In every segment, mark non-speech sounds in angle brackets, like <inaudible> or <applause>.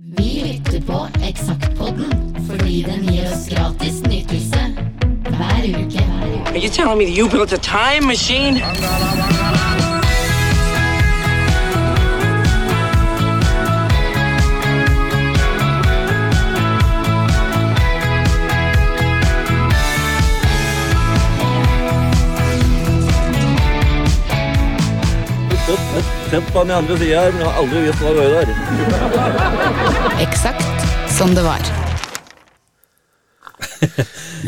Vi lytter på Eksaktpodden fordi den gir oss gratis nytelse hver uke. Are you telling me that you built a time machine? Sett på den andre sida her, men jeg har aldri visst hva det var der. Eksakt som det var. <laughs>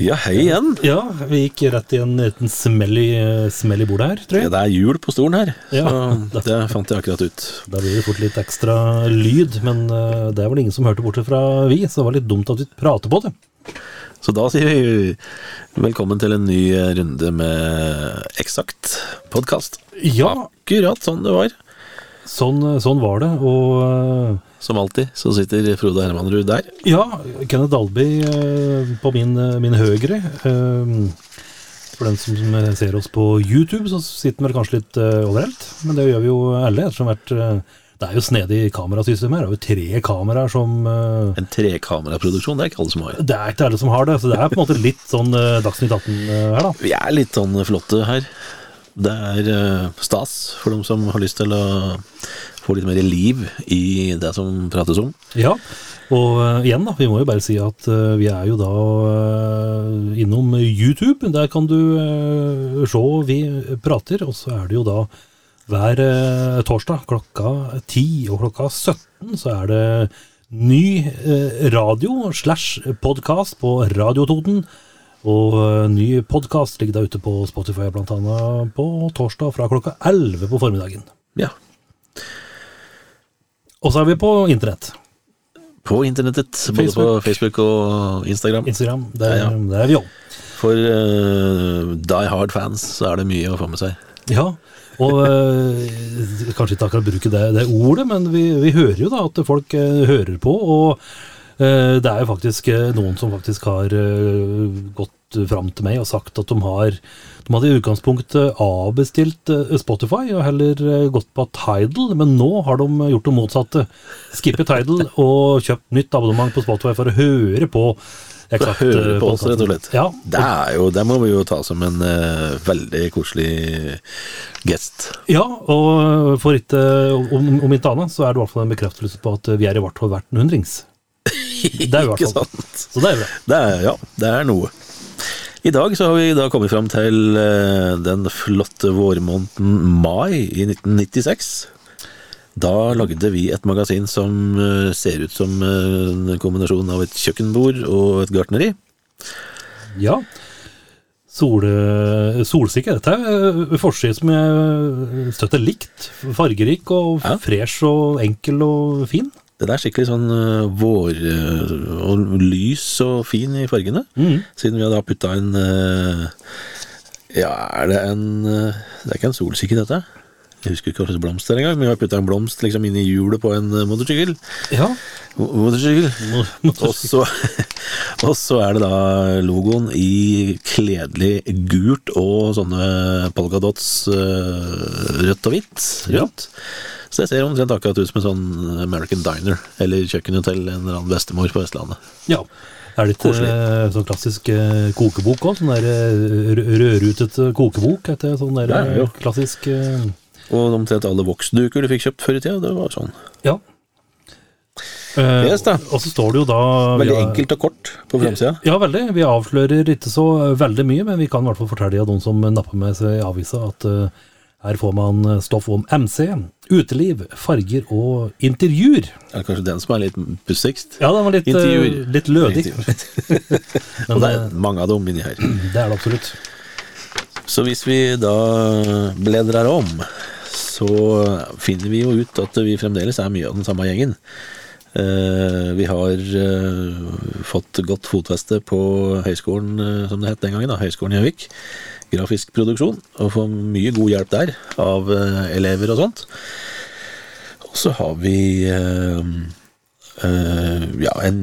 Ja, hei igjen. Ja, vi gikk rett i en liten smell i, smell i bordet her, tror Ja, jeg. det er jul på stolen her, Ja. så <laughs> det fant jeg akkurat ut. Da blir det fort litt ekstra lyd, men eh, det er vel ingen som hørte borte fra vi, så det var litt dumt at vi prater på det. Så da sier vi velkommen til en ny runde med Eksakt podkast. Ja, Akkurat sånn det var. Sånn, sånn var det, og eh, Som alltid så sitter Frode Hermanrud der. ja, Kenneth Dalby eh, på min, eh, min høyre. eh, For den som ser oss på YouTube, så sitter vi kanskje litt overalt, men det gjør vi jo alle, ettersom hvert eh, Det er jo snedig kamerasystem her, det er jo tre kameraer som uh, En trekameraproduksjon, det er ikke alle som har. Det er ikke alle som har det, så det er på en måte litt sånn uh, Dagsnytt 18 uh, her, da. Vi er litt sånn flotte her. Det er eh, stas for dem som har lyst til å få litt mer liv i det som prates om. Ja, og eh, igjen da, vi må jo bare si at eh, vi er jo da innom YouTube. Der kan du se vi prater, og så er det jo da hver torsdag klokka 10 og klokka 17 så er det ny radio slash podkast på Radio Toten. Og eh, ny podkast ligger da ute på Spotify annet på torsdag fra klokka 11 på formiddagen. Ja. Og så er vi på internett. På internettet, både på Facebook. Facebook og Instagram. Instagram. Der, Ja, ja. der er vi òg. For uh, Die Hard-fans så er det mye å få med seg. Ja, og uh, kanskje ikke akkurat bruke det, det ordet, men vi, vi hører jo da at folk uh, hører på, og det er jo faktisk eh, noen som faktisk har eh, gått fram til meg og sagt at de har de hadde i utgangspunktet avbestilt eh, Spotify og heller eh, gått på Tidal, men nå har de gjort det motsatte. Skippet Tidal <laughs> og kjøpt nytt abonnement på Spotify for å høre på For å høre eh, på oss, rett og slett. Ja, Det, er jo, det må vi jo ta som en uh, veldig koselig gest. Ja, og for ikke, om, om ikke annet, så er det i hvert fall en bekreftelse på at vi er i hvert fall verdt en hundrings. Det er jo Ikke sant? Så det er bra. Det er, ja, det er noe. I dag så har vi da kommet fram til eh, den flotte vårmåneden mai i 1996. Da lagde vi et magasin som eh, ser ut som eh, en kombinasjon av et kjøkkenbord og et gartneri. Ja. Sol, solsikker. Dette er forside som jeg støtter likt. Fargerik og fresh og enkel og fin. Den er skikkelig sånn uh, vår... uh, og lys og fin i fargene. Mm. Siden vi har da putta en uh, Ja, er det en eh, Det er ikke en solsikker, dette? Jeg husker ikke hva slags blomst det er engang, men vi har putta en blomst liksom inn i hjulet på en motorsykkel. Ja. Motorsykkel. <laughs> Og så, er det da logoen i kledelig gult og sånne polkadots rødt og hvitt. Ja. Så det ser omtrent akkurat ut som en sånn American Diner, eller kjøkkenhotell en eller annen bestemor på Vestlandet. ja. Det er litt Koselig. eh, sånn klassisk eh, kokebok òg. Sånn der rødrutet eh, kokebok etter sånn der Ja, klassisk Og omtrent alle voksduker du fikk kjøpt før i tida, det var sånn. Ja. Yes. Og så står det jo da Veldig har- enkelt og kort på framsida. Ja, veldig. Vi avslører ikke så veldig mye, men vi kan i hvert fall fortelle av noen som napper med seg i avisa, at her får man stoff om MC, uteliv, farger og intervjuer. Er det kanskje den som er litt pussigst? Ja, den var litt, uh, litt lødig, <laughs> Og det eh, er mange av dem inni her. <clears throat> det er det absolutt. Så hvis vi da bledrer om, så finner vi jo ut at vi fremdeles er mye av den samme gjengen. Uh, vi har uh, fått godt fotfeste på høyskolen, eh, som det het den gangen, da, Høgskolen Gjøvik. Grafisk produksjon, og får mye god hjelp der av eh, elever og sånt. Og så har vi eh, eh, ja, en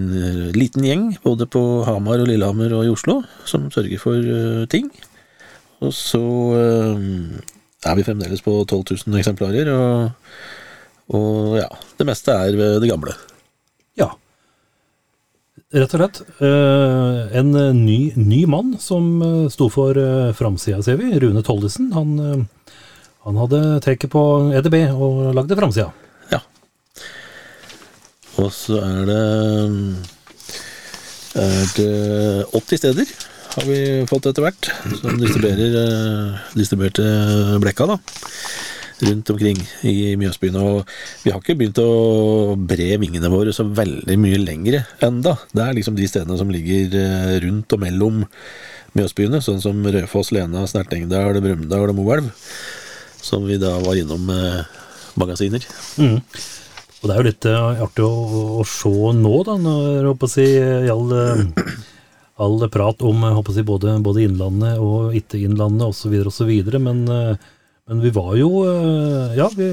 liten gjeng både på Hamar og Lillehammer og i Oslo som sørger for eh, ting. Og så er vi fremdeles på 12 000 eksemplarer, og, og ja, det meste er ved det gamle. Rett og slett. eh, en eh, ny, ny mann som eh, sto for framsida, ser vi. Rune Tollesen. Han, han hadde taket på EDB og lagde framsida. Ja. Og så er det er det 80 steder har vi fått etter hvert, som distribuerer distribuerte blekka, da. Rundt omkring i Mjøsbyen. Og vi har ikke begynt å bre vingene våre så veldig mye lengre enda. Det er liksom de stedene som ligger eh, rundt og mellom Mjøsbyene, sånn som Raufoss, Lena, Snertingdal, Brumunddal og Moelv. Som vi da var innom med magasiner. Mm. Og det er jo litt eh, artig å, å se nå, da, når jeg si, i all, eh, all prat om jeg både, både Innlandet og ikke Innlandet osv., osv. Men, eh, men vi var jo eh, Ja, vi,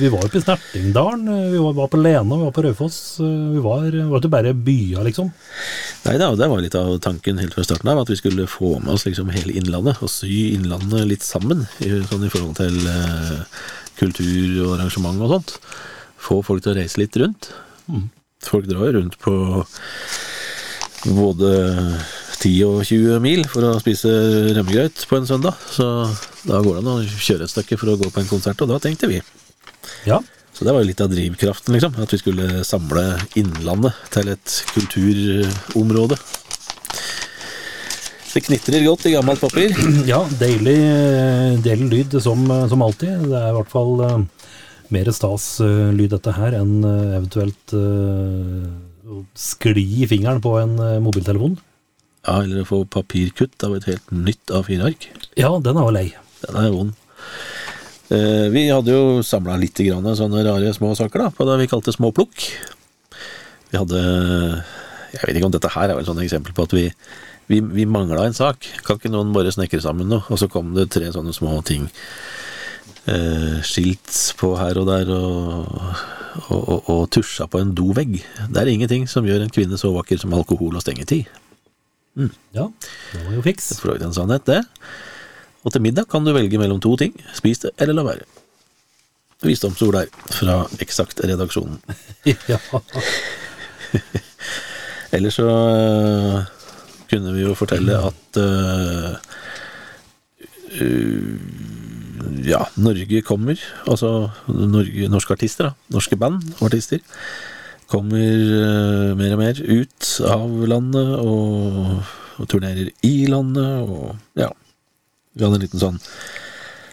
vi var jo på Snertingdalen, eh, vi var, var på Lena, vi var på Raufoss. eh, Vi var, var ikke bare byer, liksom. Nei da, det var litt av tanken helt fra starten av, at vi skulle få med oss liksom hele Innlandet, og sy Innlandet litt sammen, sånn i forhold til eh, kultur og arrangement og sånt. Få folk til å reise litt rundt. Folk drar jo rundt på både 10 og 20 mil for å spise rømmegrøt på en søndag, så da går det an å kjøre et stykke for å gå på en konsert, og da tenkte vi. Ja. Så det var jo litt av drivkraften, liksom. At vi skulle samle Innlandet til et kulturområde. Det knitrer godt i gammelt papir. <clears throat> Ja, deilig, deilig lyd som, som alltid. Det er i hvert fall uh, mer stas eh, lyd dette her enn eh, eventuelt eh, å skli i fingeren på en eh, mobiltelefon. Ja, eller å få papirkutt av et helt nytt A4-ark. Ja, den er jo lei. Den er vond. Eh, vi hadde jo samla litt grann sånne rare små saker da, på det vi kalte småplukk. Vi hadde Jeg vet ikke om dette her er vel et eksempel på at vi, vi, vi mangla en sak. Kan ikke noen bare snekre sammen noe? Og så kom det tre sånne små ting. Eh, skilt på her og der, og, og, og, og tusja på en dovegg. Det er ingenting som gjør en kvinne så vakker som alkohol og stengetid. Ja, det var jo fiks. For en sannhet, det. Og til middag kan du velge mellom to ting. Spis det, eller la være. Visdomsord der, fra Eksakt-redaksjonen. <laughs> ja. <laughs> Ellers så øh, kunne vi jo fortelle at uh, uh, Ja, Norge kommer. Altså Norge, norske artister, da. Norske band og artister. Kommer øh, mer og mer ut av landet og, og turnerer i landet og ja. Vi hadde en liten sånn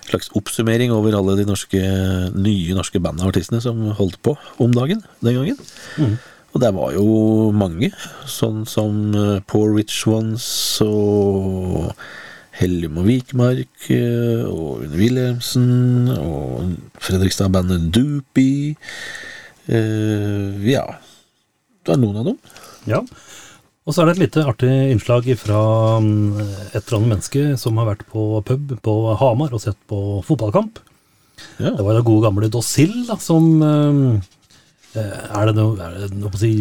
slags oppsummering over alle de norske, nye norske bandene og artistene som holdt på om dagen den gangen. Og det var jo mange, sånn som eh, Poor Rich Ones og Hellum og Vikmark eh, og Une Wilhelmsen og Fredrikstad-bandet Doopy. Eh, ja, det er noen av dem. ja. Og så er det et lite artig innslag fra mm, et eller annet menneske som har vært på pub på Hamar og sett på fotballkamp. Ja. Det var det gode gamle Dossil da, som eh, Er det noe, er det noe å si,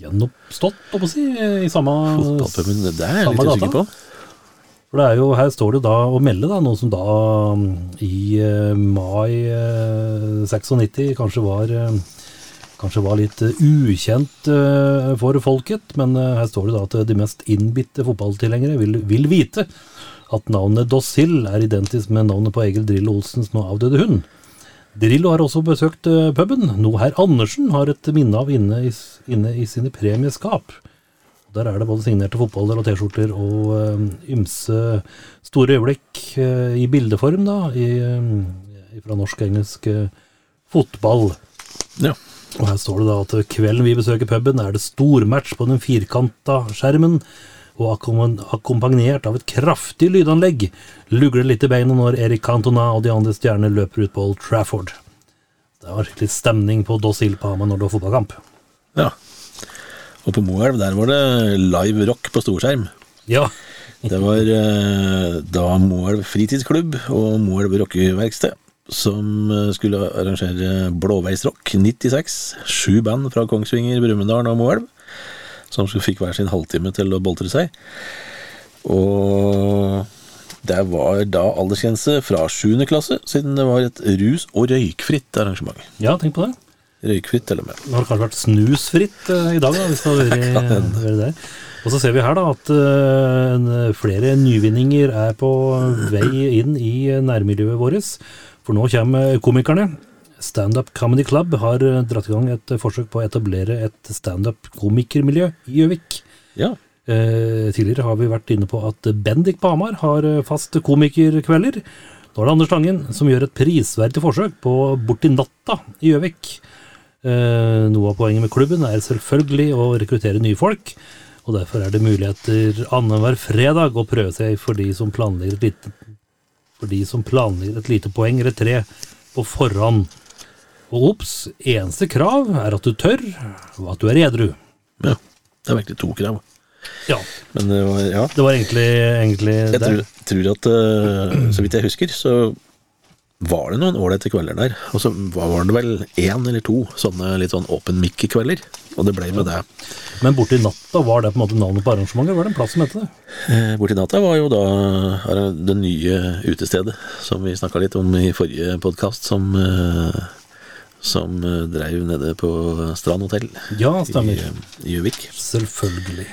gjenoppstått, å si, i samme Fotballpuben, det er jeg litt usikker på. For det er jo, her står det da å melde da, noe som da mm, i eh, mai eh, 96 kanskje var, eh, kanskje var litt eh, ukjent eh, for folket, men eh, her står det da at de mest innbitte fotballtilhengere vil, vil vite at navnet Dossill er identisk med navnet på Egil Drillo Olsens nå avdøde hund. Drillo har også besøkt puben, noe herr Andersen har et minne av inne i, inne i sine premieskap. Der er det både signerte fotballer og T-skjorter og ymse store øyeblikk i bildeform, da, i, fra norsk-engelsk eh, fotball. Ja. Og her står det da at kvelden vi besøker puben, er det stormatch på den firkanta skjermen, og akkompagnert av et kraftig lydanlegg lugger det litt i beina når Erik Cantona og de andre stjerner løper ut på Old Trafford. Det var skikkelig stemning på Dossil på når det var fotballkamp. Ja. Og på Moelv, der var det live rock på storskjerm. Ja, Det var eh, da Moelv fritidsklubb og Moelv rockeverksted som eh, skulle arrangere Blåveisrock 96. Sju band fra Kongsvinger, Brumunddal og Moelv som fikk hver sin halvtime til å boltre seg. Og det var da aldersgrense fra sjuende klasse, siden det var et rus- og røykfritt arrangement. ja tenk på det. Røykfritt, til og med. Det har kanskje vært snusfritt eh, i dag, da, hvis det har <laughs> vært, det. Og så ser vi her da at eh, flere nyvinninger er på vei inn i nærmiljøet vårt. For nå kommer komikerne. Standup Comedy Club har eh, dratt i gang et forsøk på å etablere et standup-komikermiljø i Gjøvik. Ja. Eh, tidligere har vi vært inne på at Bendik på Hamar har eh, fast komikerkvelder. Nå er det Anders Tangen som gjør et prisverdig forsøk på Borti natta i Gjøvik. Eh, noe av poenget med klubben er selvfølgelig å rekruttere nye folk, og derfor er det muligheter annenhver fredag å prøve seg for de som planlegger et lite, for de som planlegger et lite poeng eller tre på forhånd. Og obs, eneste krav er at du tør, og at du er edru. ja. Det er virkelig to krav. Ja, Men det var, ja. det var egentlig, egentlig Jeg det. tror, tror at eh, Så vidt jeg husker, så var det noen ålreite kvelder der. Og så var det vel én eller to sånne litt sånn åpen mic-kvelder. Og det ble med det. Men borti natta, var det på en måte navnet på arrangementet? Var det en plass som het det? Eh, Borti natta var jo da det nye utestedet som vi snakka litt om i forrige podkast, som, eh, som eh, dreiv nede på Strand hotell Ja, i Gjøvik. Selvfølgelig.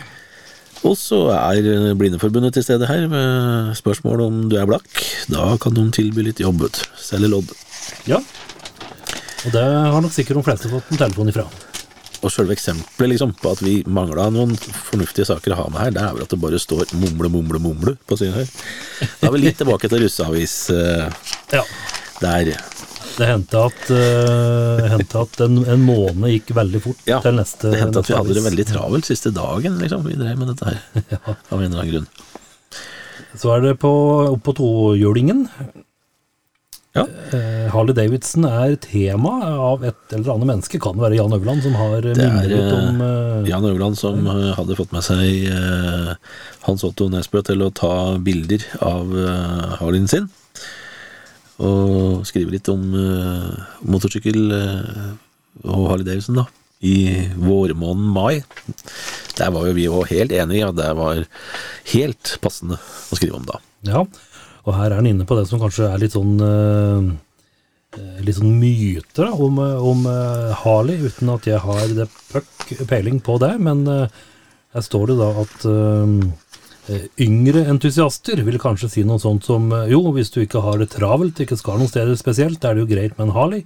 Og så er eh, Blindeforbundet til stede her med spørsmål om du er blakk. Da kan de tilby litt jobb, vet. Selge lodd. Ja. Og det har nok sikkert de fleste fått en telefon ifra. Og sjølve eksempelet liksom, på at vi mangla noen fornuftige saker å ha med her, det er vel at det bare står 'mumle, mumle, mumle' på siden her. Da er vi litt tilbake til russeavis uh, Ja. der. Det hendte at, uh, at en, en måned gikk veldig fort Ja, til neste Det hendte at vi hadde det veldig travelt siste dagen, liksom. Vi drev med dette her. <laughs> Av en eller annen grunn. Så er det på, opp på tohjulingen. Ja. Uh, Harley Davidson er tema av et eller annet menneske. Kan det være Jan Øverland som har Det minnet er om uh, Jan Øverland som eh, hadde fått med seg eh, Hans Otto Nesbø til å ta bilder av Harleyen sin. Og skrive litt om uh, motorsykkel uh, og Harley Davidson, da. I vårmåneden mai. Der var jo vi òg helt enige at det var helt passende å skrive om da. Ja, og her er han inne på det som kanskje er litt sånn eh, Litt sånn myter da, om, om Harley, uten at jeg har det puck peiling på det. Men her står det da at yngre entusiaster vil kanskje si noe sånt som eh, jo, hvis du ikke har det travelt, ikke skal noen steder spesielt, er det jo greit med en Harley.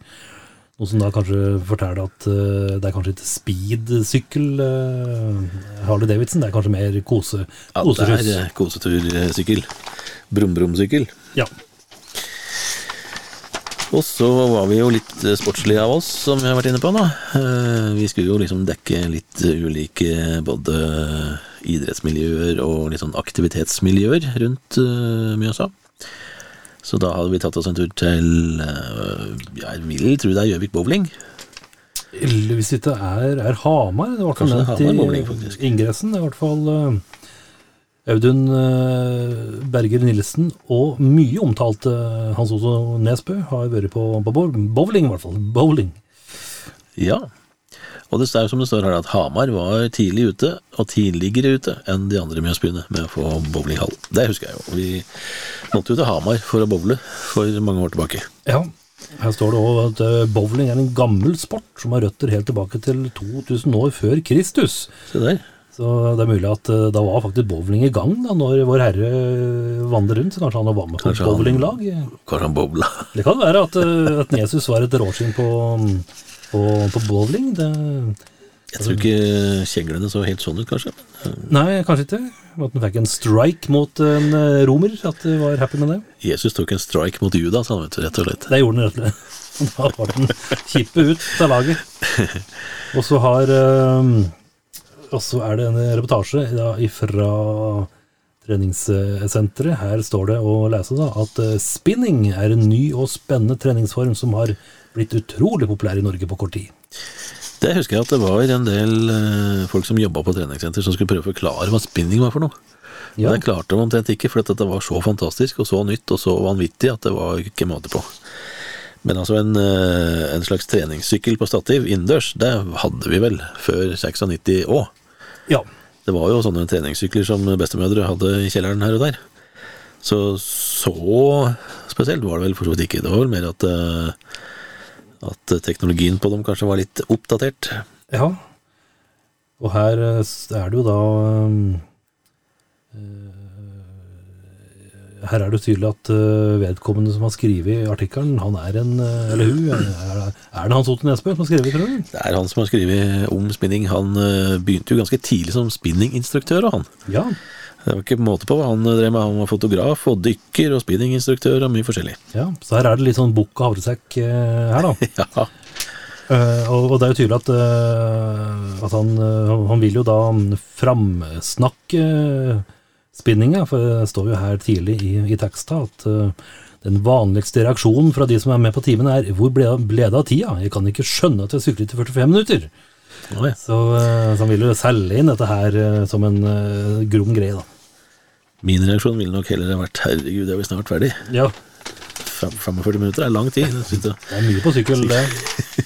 Noe som da kanskje forteller at uh, det er kanskje ikke speedsykkel uh, Harley Davidson, det er kanskje mer kose, Ja, det er eh, kosetursykkel. Brum-brum-sykkel. Ja. Og så var vi jo litt eh, sportslige av oss, som vi har vært inne på nå. Eh, Vi skulle jo liksom dekke litt ulike både idrettsmiljøer og litt sånn aktivitetsmiljøer rundt eh, Mjøsa. Så da hadde vi tatt oss en tur til eh, Jeg vil tro det er Gjøvik bowling. Eller hvis det ikke er, er Hamar, det var Kanskje det er Hamar bowling, faktisk. ingressen. Det er i hvert fall eh, Audun eh, Berger Nilsen og mye omtalte Hans Otto Nesbø har vært på, på bowling, i hvert fall. Bowling. Ja. Og det er som det står her at Hamar var tidlig ute, og tidligere ute enn de andre Mjøsbyene med å få bowlinghall. Det husker jeg jo. Vi måtte jo til Hamar for å bowle for mange år tilbake. Ja. Her står det òg at eh, bowling er en gammel sport som har røtter helt tilbake til 2000 år før Kristus. Se der. Så det er mulig at eh, da var faktisk bowling i gang da når Vår Herre vandret rundt. Så kanskje han var med på et Kanskje han- bowlinglag. Kanskje han bobla. <laughs> Det kan være at, eh, at Jesus var et råskinn på, på, på bowling. Det, Jeg tror ikke kjeglene så helt sånn ut, kanskje. nei, kanskje ikke. At han fikk en strike mot en eh, romer. At du var happy med det. Jesus tok en strike mot Judas, han vet du, rett og slett. Det gjorde han rett og slett. <laughs> Da var den kippet ut av laget. <laughs> Og så har eh, Og så er det en reportasje da, fra treningssenteret. Her står det å lese da, at eh, spinning er en ny og spennende treningsform som har blitt utrolig populær i Norge på kort tid. Det husker jeg at det var en del eh, folk som jobba på treningssenter som skulle prøve å forklare hva spinning var for noe. Ja. Det klarte de omtrent ikke, for dette var så fantastisk og så nytt og så vanvittig at det var ikke måte på. Men altså en, eh, en slags treningssykkel på stativ innendørs, det hadde vi vel før 96 òg. Ja. Det var jo sånne treningssykler som bestemødre hadde i kjelleren her og der. Så så spesielt var det vel for så vidt ikke. Det var vel mer at, eh, At teknologien på dem kanskje var litt oppdatert. Ja. Og her eh, er det jo da eh, Her er det tydelig at eh, vedkommende som har skrevet artikkelen, han er en eh, Eller hun. Er, er det Hans Otto Nesbø som har skrevet, tror du? Det er han som har skrevet om spinning. Han eh, begynte jo ganske tidlig som spinninginstruktør, han. Ja. Det var ikke måte på hva han drev med. Han var fotograf og dykker og spinninginstruktør og mye forskjellig. ja. Så her er det litt sånn bukk og havresekk her, da. <laughs> Ja, Uh, og det er jo tydelig at, uh, at han, uh, han vil jo da framsnakke spinninga, for det står jo her tidlig i, i teksta at eh, den vanligste reaksjonen fra de som er med på timen er 'Hvor ble, ble det av tida? Jeg kan ikke skjønne at jeg syklet i 45 minutter'. Så, eh, så han vil jo selge inn dette her eh, som en grom greie, da. Min reaksjon ville nok heller vært 'herregud, er vi snart ferdig'? Ja, 45 minutter er lang tid. det er mye på sykkel, det. <laughs>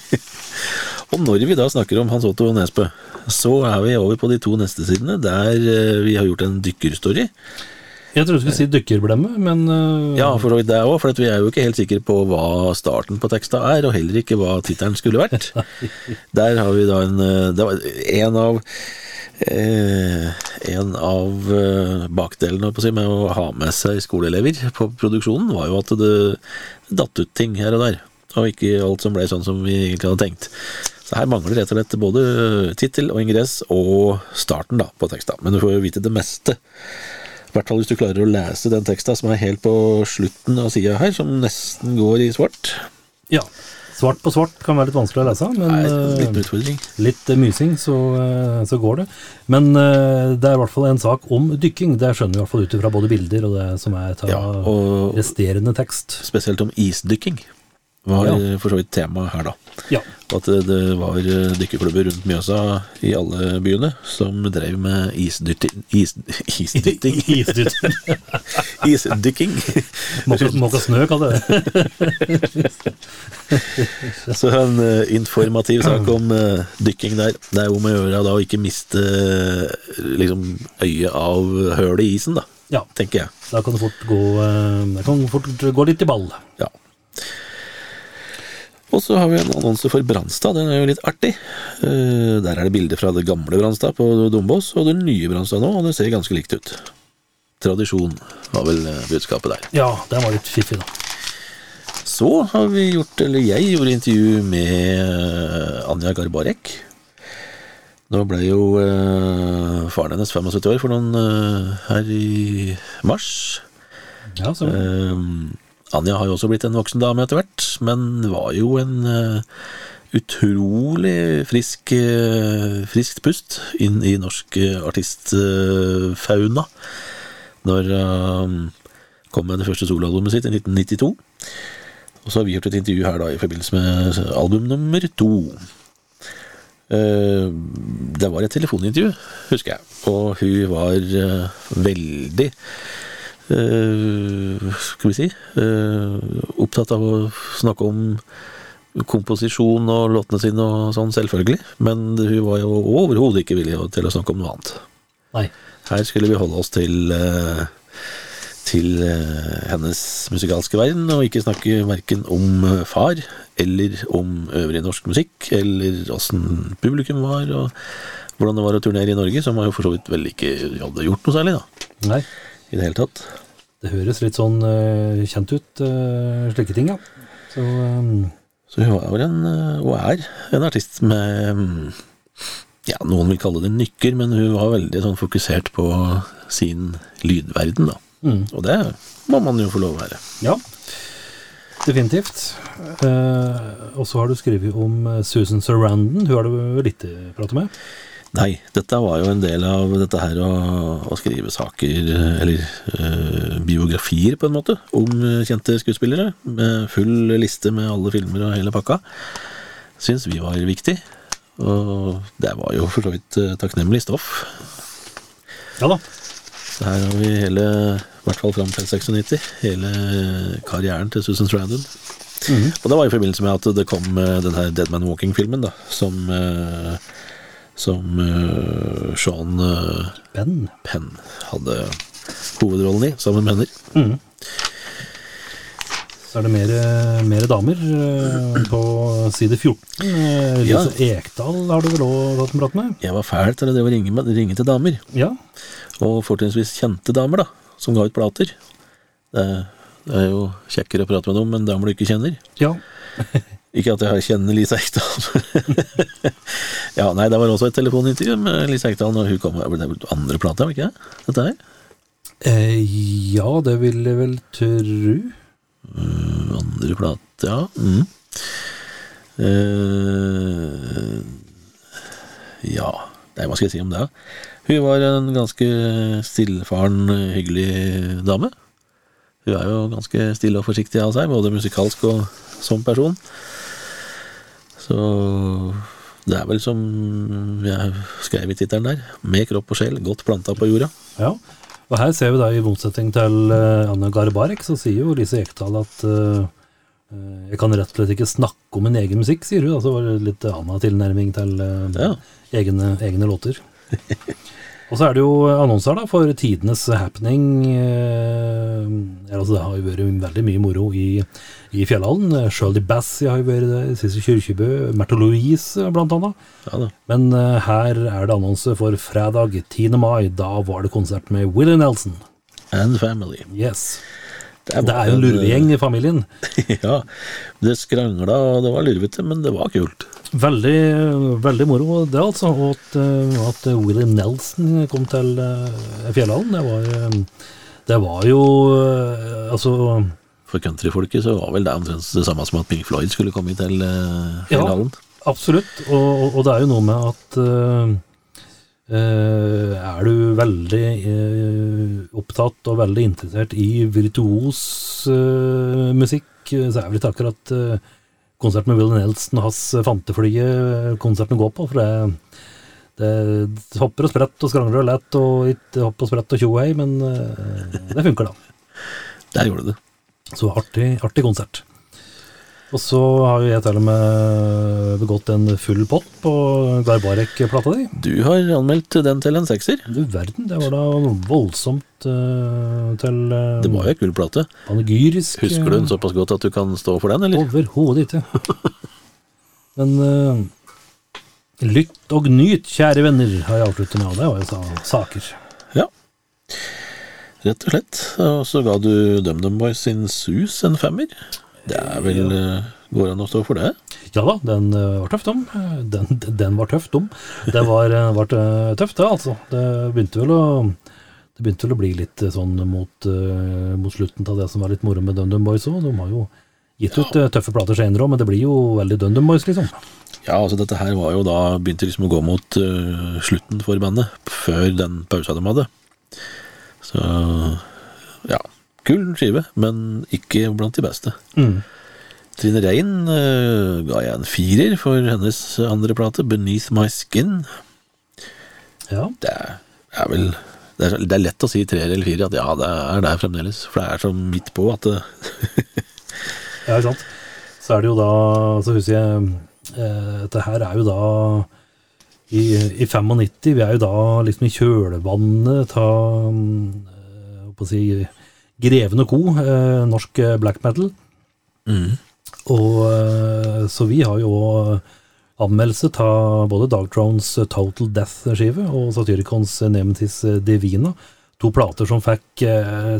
Og når vi da snakker om Hans Otto Nesbø, så er vi over på de to neste sidene, der eh, vi har gjort en dykkerstory. Jeg trodde du skulle si dykkerblemme, men eh, Ja, for det òg, for vi er jo ikke helt sikre på hva starten på teksta er, og heller ikke hva tittelen skulle vært. <laughs> Der har vi da en eh, Det var en av eh, En av bakdelene si, med å ha med seg skoleelever på produksjonen, var jo at det datt ut ting her og der. Og ikke alt som ble sånn som vi egentlig hadde tenkt. Så her mangler rett og slett både tittel og ingress og starten da på teksta. Men du får jo vite det meste. I hvert fall hvis du klarer å lese den teksta som er helt på slutten av sida her, som nesten går i svart. ja. Svart på svart kan være litt vanskelig å lese, men Nei, eh, litt utfordring. litt eh, mysing, så, eh, så går det. Men det er i hvert fall en sak om dykking. Det skjønner vi i hvert fall ut ifra både bilder og det som er ta Ja, resterende tekst. spesielt om isdykking var Ja. for så vidt tema her, da. Ja. At det, var eh, dykkerklubber rundt Mjøsa i alle byene som drev med isdytting is, Isdytting? <laughs> <laughs> Isdykking. Måka snø, kaller det. <laughs> Så en eh, informativ sak om eh, dykking der. Det er om å gjøre da å ikke miste eh, liksom øyet av hølet i isen, da, Ja, tenker jeg. da kan det fort gå, eh, det kan fort gå litt i ball. Ja. Og så har vi en annonse for Brannstad, den er jo litt artig. Eh, der er det bilder fra det gamle Brannstad på Dombås og det nye Brannstad nå, og det ser ganske likt ut. Tradisjon var vel eh, budskapet der. Ja, den var litt fiffig, da. Så har vi gjort, eller jeg gjorde intervju med eh, Anja Garbarek. Nå ble jo eh, faren hennes 75 år for noen eh, her i mars. Ja, så Eh, Anja har jo også blitt en voksen dame etter hvert, men var jo en eh, utrolig frisk, eh, friskt pust inn i norsk eh, artistfauna når han kom med det første soloalbumet sitt i 1992. Og så har vi gjort et intervju her da i forbindelse med album nummer to. Det var et telefonintervju, husker jeg, og hun var veldig skal vi si eh, opptatt av å snakke om komposisjon og låtene sine og sånn, selvfølgelig. Men hun var jo overhodet ikke villig til å snakke om noe annet. Nei. Her skulle vi holde oss til eh, til eh, hennes musikalske verden, og ikke snakke verken om eh, far eller om øvrig norsk musikk, eller åssen publikum var, og hvordan det var å turnere i Norge, som har jo for så vidt vel ikke hadde gjort noe særlig, da, Nei. I det hele tatt. Det høres litt sånn uh, kjent ut, uh, slike ting, ja. Så um... Så hun var en, og er, en artist med um, Ja, noen vil kalle det nykker, men hun var veldig sånn fokusert på sin lydverden, da. mm, Og det må man jo få lov å være. ja. Definitivt. Eh, og så har du skrevet om Susan Sarandon. Hun har du litt pratet med. Nei, dette var jo en del av dette her å, å skrive saker, eller eh, biografier på en måte, om eh, kjente skuespillere, med full liste med alle filmer og hele pakka. Syns vi var viktig, og det var jo for så vidt eh, takknemlig stoff. Ja da. Så her har vi hele, i hvert fall fram til 96, hele karrieren til Susan Strandon. Mm -hmm. Og det var i forbindelse med at det kom den her Dead Man Walking-filmen, da, som, eh, som eh, Sean eh, Ben. Penn hadde hovedrollen i, sammen med henne. Mm. Så er det mer, mer damer eh, på side 14. Lise Ja. Ekdal har du vel òg tatt en prat med? Jeg var fæl til å drive og ringe, ringe til damer. Ja. Og fortrinnsvis kjente damer, da, som ga ut plater. Det, det er jo kjekkere å prate med dem enn damer du ikke kjenner. ja. Ikke at jeg kjenner Lise Ekdal. <laughs> ja, nei, det var også et telefonintervju med Lise Ekdal når hun kom. Det er andre plate, var det ikke det? Dette her? Eh, ja, det vil jeg vel tru. Andre plate, ja. Mm. Eh, ja Nei, hva skal jeg si om det? Hun var en ganske stillfaren, hyggelig dame. Hun er jo ganske stille og forsiktig av seg, både musikalsk og som person. Så det er vel som jeg skrev i tittelen der, med kropp og sjel, godt planta på jorda. Ja. Og her ser vi da, i motsetning til eh, Anne Garbarek, så sier jo Lise Ekdal at eh, jeg kan rett og slett ikke snakke om min egen musikk, sier hun. Altså var det litt annen tilnærming til uh, Ja. egne, egne låter. Og så er det jo annonser da for tidenes happening. Eh, altså det har jo vært veldig mye moro i, i Fjellhallen. Shirley Bassey har jo vært der, Sissel Kyrkjebø, Märtha Louise blant annet. Ja. Men uh, her er det annonse for fredag 10. mai. Da var det konsert med Willie Nelson. And family. Yes. Det Det er jo en lurvegjeng i familien. <laughs> ja, det skrangla og det var lurvete, men det var kult. Veldig, veldig moro det, altså. Og at, eh, at Willie Nelson kom til eh, Fjellhallen, det var, eh, det var jo eh, Altså For countryfolket så var vel det omtrent det samme som at Pink Floyd skulle komme til uh, Ja. Absolutt. Og, og, det er jo noe med at uh, Uh, er du veldig uh, opptatt og veldig interessert i virtuos uh, musikk, så er vel ikke akkurat konsert med Willy Nelson og hans fanteflyet konserten går på. For det, det hopper og spretter og skrangler og lett og ikke hopp og sprett og tjo hei, men det funker, da. Der gjorde det. Så artig, artig konsert. Og så har jeg til og med begått en full pott på Garbarek-plata di. Du har anmeldt den til en sekser. Du verden, det var da voldsomt uh, til uh, Det var jo en kul plate. panegyrisk. Husker du den såpass godt at du kan stå for den, eller? Overhodet ikke. <laughs> Men uh, lytt og nyt, kjære venner, har jeg avsluttet med. og Det var jo sa- saker. Ja. Rett og slett. Og så ga du DumDum Boys sin Sus en femmer. Det er vel eh, Går an å stå for det? Ja da, den eh, var tøff, dum. <laughs> Den, den var tøff, dum. Det var, eh, var tøft, det, altså. Det begynte vel å det begynte vel å bli litt sånn mot, mot slutten av det som var litt moro med DumDum Boys òg. De har jo gitt ut ja. tøffe plater senere òg, men det blir jo veldig DumDum Boys, liksom. Ja, altså dette her var jo da Begynte liksom å gå mot uh, slutten for bandet. Før den pausa de hadde. Så ja. Kul skive, men ikke blant de beste. Mm. Trine Rein uh, ga jeg en firer for hennes andre plate, 'Beneath My Skin'. Ja. Det er vel det er, det er lett å si treer eller firer, at ja, det er der fremdeles. For det er så midt på at det, <laughs> Ja, ikke sant. Så er det jo da Så husker jeg eh, Dette her er jo da i, I 95, vi er jo da liksom i kjølvannet av Hva si Greven og co., eh, norsk black metal. Og eh, Så vi har jo anmeldelse av både Dogtrons Total Death-skive og Satyricons Nemetis Divina. To plater som fikk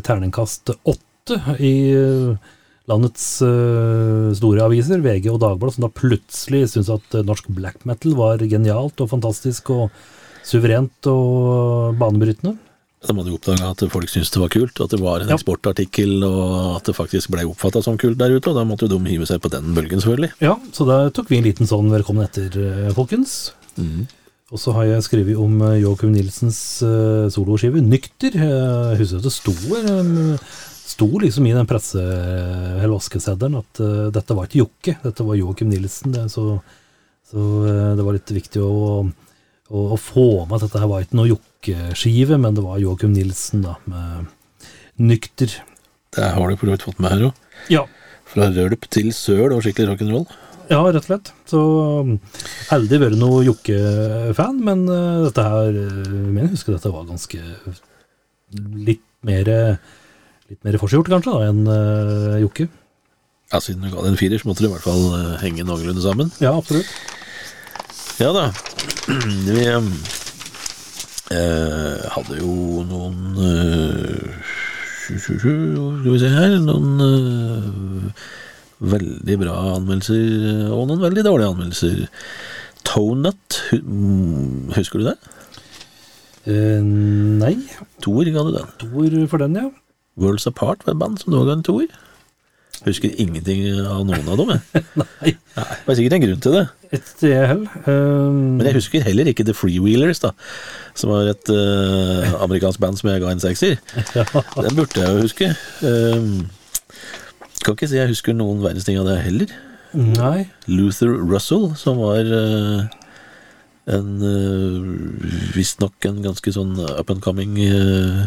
terningkast åtte i eh, landets uh, store aviser, VG og Dagbladet, som da plutselig syntes at eh, norsk black metal var genialt og fantastisk og suverent og banebrytende. de hadde jo oppdaga at folk syntes det var kult, at det var en Ja. eksportartikkel, og at det faktisk ble oppfatta som kult der ute. Og da måtte jo de hive seg på den bølgen, selvfølgelig. Ja, så da tok vi en liten sånn velkommen etter, folkens. folkens. Og så har jeg skrevet om eh, Joakim Nilsens uh, soloskive, 'Nykter'. Jeg husker at det sto, eh, sto liksom i den presse- eller vaskeseddelen at uh, dette var ikke Jokke, dette var Joakim Nilsen. Det, så så uh, det var litt viktig å, å, å få med at dette her var ikke noe Jokke-skive, men det var Joakim Nilsen da, med 'Nykter'. Det har du for så vidt fått med her òg. Ja, Fra rølp til søl og skikkelig rock'n'roll. Ja, rett og slett. Så heldig aldri vært noe Jokke-fan, men uh, dette her Jeg mener, jeg husker dette var ganske litt mer Litt mer forseggjort, kanskje, da, enn uh, Jokke. Ja, Siden du ga det en firer, så måtte det i hvert fall uh, henge noenlunde sammen. Ja, absolutt. Ja da. <clears throat> Vi uh, hadde jo noen Skal vi se her Noen veldig bra anmeldelser og noen veldig dårlige anmeldelser. Tonut, mm, husker du det? Uh, nei. Toer ga du den. Toer for den, ja. Worlds Apart var et band som nå ga en toer. Husker ingenting av noen av dem. Jeg. <laughs> Nei. Nei, det var sikkert en grunn til det. Et hell. Um, Men jeg husker heller ikke The Freewheelers, da. Som var et uh, amerikansk band som jeg ga en sekser. Den burde jeg jo huske. Um, kan ikke si jeg husker noen verdens ting av det heller. Nei. Luther Russell, som var uh, en uh, visstnok en ganske sånn up and coming eh,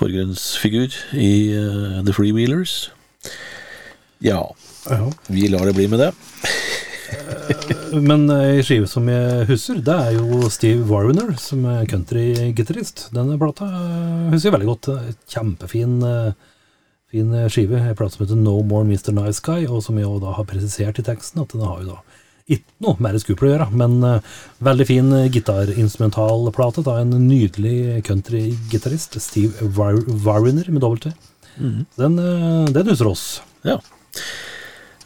forgrunnsfigur i uh, The Freewheelers. Ja, Ja. vi lar det bli med det. Men ei skive som jeg husker, det er jo Steve Wariner, som er countrygitarist. Denne plata eh, husker jeg veldig godt. Kjempefin eh, fin skive. En plate som heter No More Mr. Nice Guy, og som jeg da har presisert i teksten at den har jo da ikke noe med Scooper å gjøre, men uh, veldig fin eh, gitarinstrumentalplate av en nydelig countrygitarist, Steve War Wariner med dobbelt T. Den, uh, den huser oss. Ja.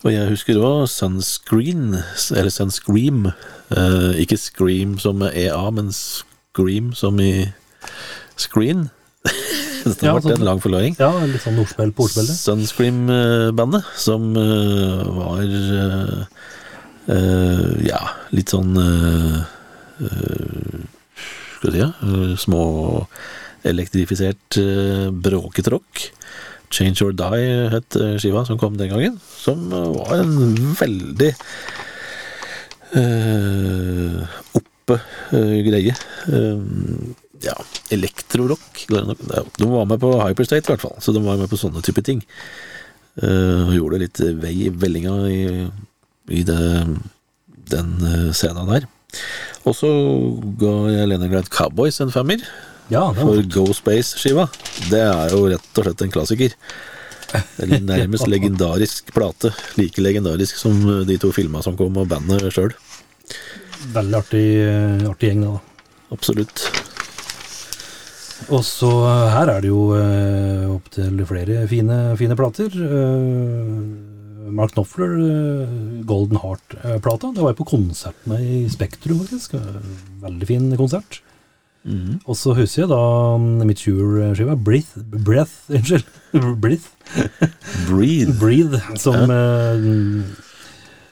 Og jeg husker òg Sunscreen, eller Sunscream. Uh, ikke Scream som EA, men Scream som i Screen. <laughs> Dette Ja, ble sånn. en lang forklaring. Ja, litt sånn ordspill på ordspillet. Sunscream-bandet, som uh, var eh, eh, Ja, litt sånn uh, uh, Skal vi si ja, eh, små elektrifisert uh, bråkete rock. Change or Die het skiva som kom den gangen. Som var en veldig oppe greie. Ja, elektrorock. De var med på Hyperstate, i hvert fall. Så de var med på sånne type ting. Uh, gjorde litt vei i vellinga i, i det, den eh, scenen der. Og så ga jeg Leningrad Cowboys en femmer Ja, for Go Space-skiva. Det er jo rett og slett en klassiker. Eller nærmest <laughs> legendarisk plate. Like legendarisk som de to filma som kom, og bandet sjøl. veldig artig, artig gjeng, da. Absolutt. Og så eh, her er det jo eh, opptil flere fine, fine plater. Eh, Mark Knopfler, eh, Golden Heart-plata. Det var jeg på konsert med i Spektrum, faktisk. Eh, Veldig fin konsert. Og så husker jeg da mm, mitt Shure-skiva, Breath, Breath, <laughs> unnskyld, Breath, Breathe. Breathe, som, eh,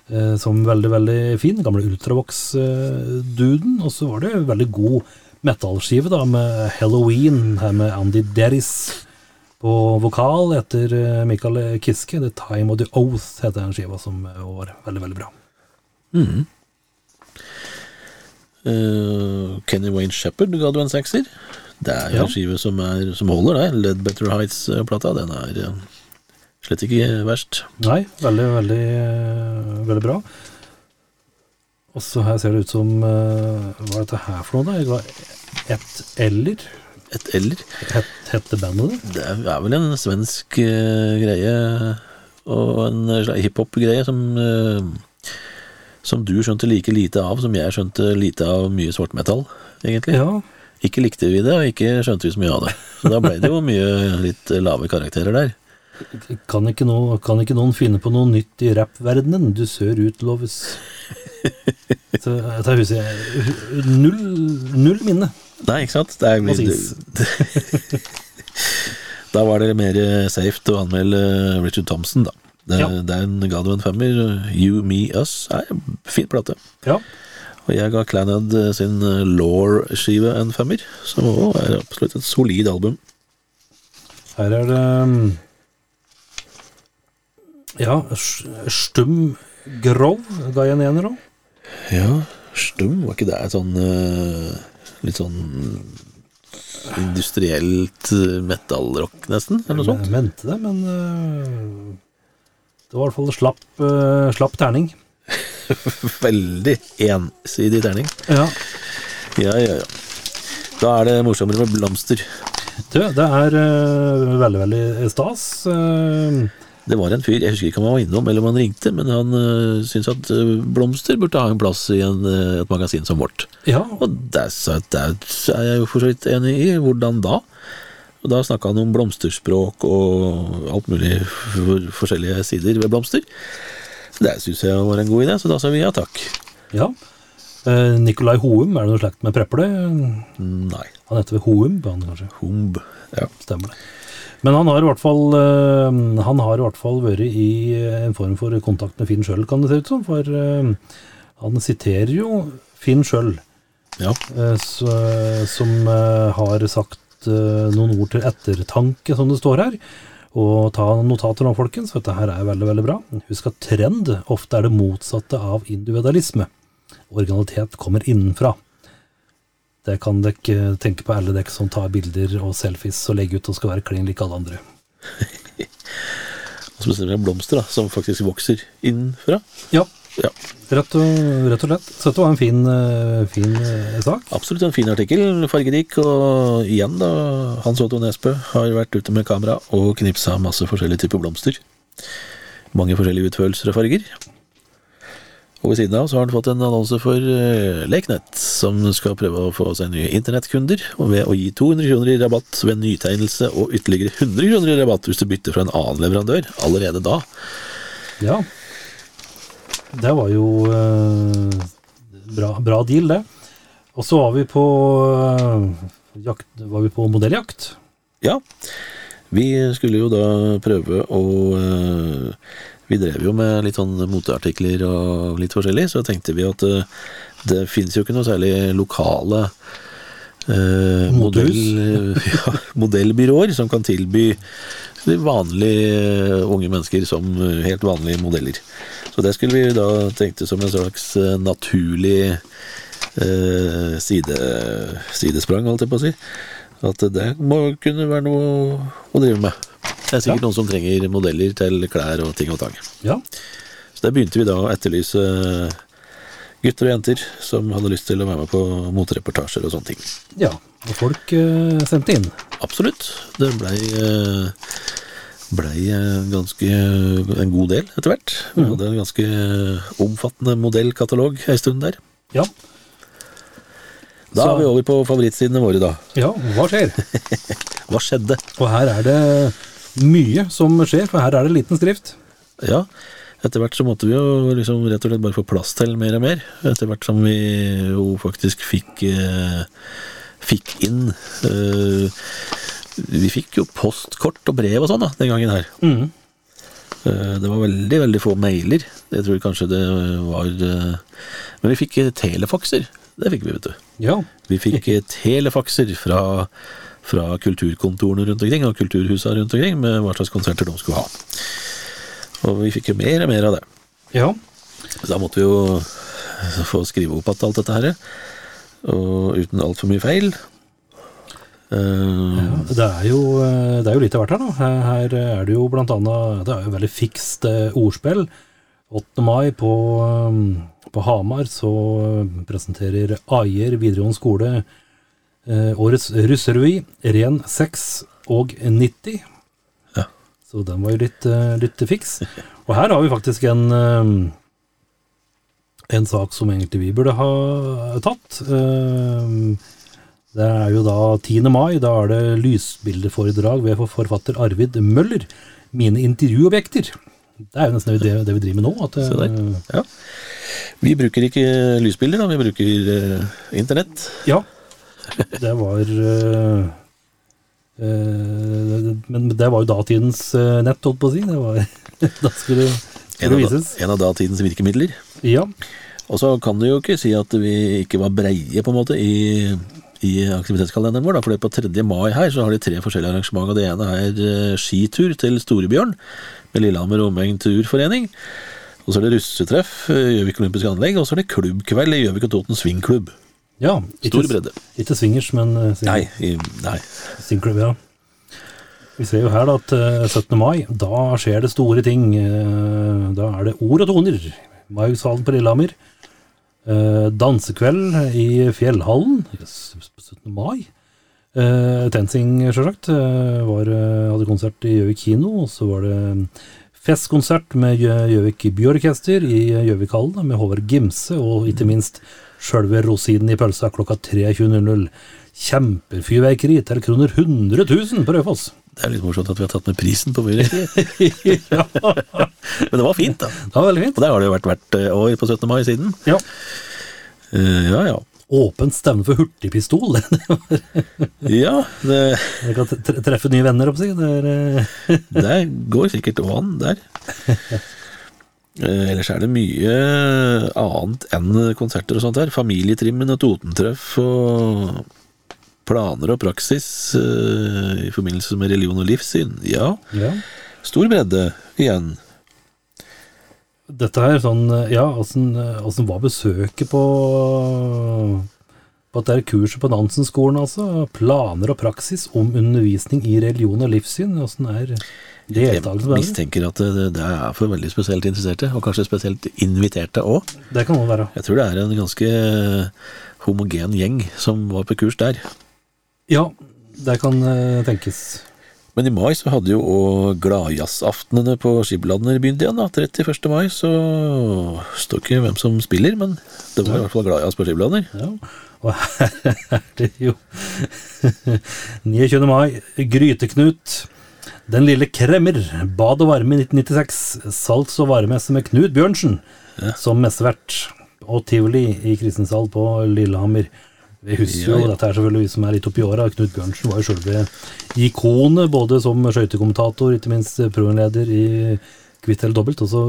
eh, som veldig, veldig fin. Gamle Ultravox-duden. Og så var det veldig god metallskive da, med Halloween her med Andy Derris på vokal etter eh, Michael Kiske. The Time of the Oath heter den skiva, som eh, var veldig, veldig bra. Eh, Kenny Wayne Shepherd ga du en sekser. Det er Ja. en skive som, er, som holder, det. Led Better Heights-plata. Den er slett ikke verst. Nei, veldig, veldig, veldig bra. Og så her ser det ut som Hva er dette her for noe, da? Jeg ga ett eller. Et eller. Het, hette bandet det? Det er vel en svensk uh, greie, og en slags hiphop-greie som uh, Som du skjønte like lite av som jeg skjønte lite av mye svartmetall, egentlig. Ja. Ikke likte vi det, og ikke skjønte vi så mye av det. Så da ble det jo mye litt lave karakterer der. Kan ikke, noe, kan ikke noen finne på noe nytt i rappverdenen? Du sør utloves. <laughs> Så jeg tar huset Null, null minne. Nei, ikke sant? Det er blitt, <laughs> da var det mer safe å anmelde Richard Thompson, da. Det, Ja. Den ga du en femmer. You, Me, Us er en fin plate. Ja. Og jeg ga Clanhead sin Law-skive en femmer, som også er absolutt et solid album. Her er det um, Ja, Stum Grov ga jeg en ener òg. Ja, Stum, var ikke det et sånn eh, litt sånn industrielt eh, metallrock, nesten? Eller noe sånt? Jeg mente det, men uh, det var i hvert fall slapp, uh, slapp terning. <laughs> Veldig ensidig terning. Ja. Ja, ja, ja. Da er det morsommere med blomster. Du, det er eh, veldig, veldig stas. Eh, Det var en fyr, jeg husker ikke om han var innom eller om han ringte, men han uh, syntes at eh, blomster burde ha en plass i en, eh, et magasin som vårt. Ja, Og det, det er jeg jo for så vidt enig i. Hvordan da? Og da snakka han om blomsterspråk og alt mulig for, forskjellige sider ved blomster. Det syns jeg var en god idé, så da sa vi ja takk. ja. Eh, Nikolai Houm, er det noe slekt med Preple? Nei. Han heter vel Houm, han kanskje? Humb. Ja. Stemmer det. Men han har i hvert fall eh, Han har i hvert fall vært i en form for kontakt med Finn sjøl, kan det se ut som. For eh, han siterer jo Finn sjøl, ja. eh, som eh, har sagt eh, noen ord til ettertanke, som det står her. Og ta notater nå, folkens, for dette her er veldig veldig bra. Husk at trend ofte er det motsatte av individualisme. Originalitet kommer innenfra. Det kan dere tenke på alle dere som tar bilder og selfies og legger ut og skal være klin lik alle andre. <laughs> Og spesielt med blomster, da, som faktisk vokser innenfra. Ja, Ja, rett og, rett og slett. Så dette var en fin, eh, fin eh, sak. absolutt en fin artikkel, fargerik. Og igjen, da, Hans Otto Nesbø har vært ute med kamera og knipsa masse forskjellige typer blomster. Mange forskjellige utførelser og farger. Og ved siden av så har han fått en annonse for Leknett, som skal prøve å få seg nye internettkunder, og ved å gi 200 kroner i rabatt ved nytegnelse og ytterligere 100 kroner i rabatt hvis du bytter fra en annen leverandør allerede da. Ja. Det var jo eh, bra, bra deal, det. Og så var vi på eh, jakt, var vi på modelljakt. Ja, vi skulle jo da prøve å eh, Vi drev jo med litt sånn moteartikler og litt forskjellig, så tenkte vi at uh, det finnes jo ikke noe særlig lokale uh, modell, <laughs> ja, modellbyråer som kan tilby de vanlige uh, unge mennesker som helt vanlige modeller. Så det skulle vi da tenkte som en slags naturlig side, sidesprang, holdt jeg på å si. At det må kunne være noe å drive med. Det er sikkert Ja. noen som trenger modeller til klær og ting og tang. Ja. Så der begynte vi da å etterlyse gutter og jenter som hadde lyst til å være med på motereportasjer og sånne ting. ja. Og folk uh, sendte inn. Absolutt. Det blei uh, blei eh, ganske en god del etter hvert. Vi hadde en ganske omfattende modellkatalog ei stund der. Ja. Da Så- er vi over på favorittsidene våre, da. ja, hva skjer? <laughs> Hva skjedde? Og her er det mye som skjer, for her er det liten skrift. Ja, etter hvert så måtte vi jo liksom rett og slett bare få plass til mer og mer. Etter hvert som vi jo faktisk fikk eh, fikk inn eh, Vi fikk jo postkort og brev og sånn da, den gangen her. Eh, det var veldig, veldig få mailer. Jeg tror kanskje det var Men vi fikk telefakser. Det fikk vi, vet du. Ja. Vi fikk telefakser fra, fra kulturkontorene rundt omkring og kulturhusa rundt omkring med hva slags konserter de skulle ha. Og vi fikk jo mer og mer av det. ja. Så da måtte vi jo få skrive opp igjen alt dette her. Og uten altfor mye feil. Ja, Det er jo, eh, det er jo litt av hvert her, da. Her- er det jo blant annet Det er jo veldig fikst eh, ordspill. 8. mai på, eh, på Hamar så eh, presenterer Aier videregående skole eh, årets russerevy, ren 6 og 90. Ja. Så den var jo litt, eh, litt fiks. <laughs> Og her har vi faktisk en eh, en sak som egentlig vi burde ha tatt. Eh, Det er jo da 10. mai, da er det lysbildeforedrag ved forfatter Arvid Møller. Mine intervjuobjekter. Det er jo nesten det, det vi driver med nå. At, ja. Vi bruker ikke lysbilder, da. Vi bruker internett. ja, det var eh, eh, Men det var jo datidens eh, nett, holdt på å si. Det var, <laughs> da skulle, skulle da, vises. en av datidens virkemidler. Ja, Og så kan du jo ikke si at vi ikke var breie, på en måte, i, i aktivitetskalenderen vår. Da, for på 3. mai her så har de tre forskjellige arrangement, og det ene er skitur til Storebjørn med Lillehammer Omegn Turforening. Og så er det russetreff, Gjøvik Olympiske Anlegg, og så er det klubbkveld i Gjøvik og Toten Swingklubb. Ja Stor bredde. Ikke swingers, men eh, Nei, i, nei. Singklubb, ja. Vi ser jo her da at eh, 17. mai, da skjer det store ting. Eh, Da er det ord og toner. Maiushallen på Lillehammer. Eh, Dansekveld i Fjellhallen. Yes, 17. mai. Eh, Tensing, sjølsagt. eh, eh, Hadde konsert i Gjøvik kino. Og så var det Festkonsert med Gjøvik Byorkester i Gjøvikhallen med Håvard Gimse, og ikke minst sjølve rosinen i pølsa klokka 23.00. Kjempefyrverkeri til kroner 100 000 på Raufoss. Det er litt morsomt at vi har tatt med prisen på fyrverkeriet. <laughs> <laughs> ja, Men det var fint, da. det var veldig fint. Og det har det jo vært hvert eh, år på 17. mai siden. Ja. Uh, ja, ja. Åpent stevne for hurtigpistol. <laughs> Ja, det, Jeg kan treffe nye venner, oppsi. Det er eh, det går sikkert an der. Eh, ellers er det mye annet enn konserter og sånt der. Familietrimmen og Totentreff og planer og praksis eh, i forbindelse med religion og livssyn. Ja, ja. stor bredde igjen. Dette her, sånn Ja, åssen var besøket på på dette er kurset på Nansen-skolen, altså? Planer og praksis om undervisning i religion og livssyn. Åssen er deltakelsen Jeg mistenker at det, det er for veldig spesielt interesserte, og kanskje spesielt inviterte òg. Det kan det være. Jeg tror det er en ganske homogen gjeng som var på kurs der. Ja, det kan eh, tenkes. Men i mai så hadde jo òg gladjazzaftenene på Skibladner begynt igjen. da, 31. mai, så står ikke hvem som spiller, men det var i hvert fall gladjazz på Skibladner. Ja, og her er det jo 29. mai, Gryteknut. Den lille kremmer, bad og varme i 1996, salgs- og varemesse med Knut Bjørnsen som messevert, og tivoli i Kristensal på Lillehammer. Vi husker jo Ja, ja. dette er selvfølgelig vi som er litt oppi åra. Knut Bjørnsen var jo selve ikonet, både som skøytekommentator, ikke minst programleder i Kvitt eller dobbelt, og så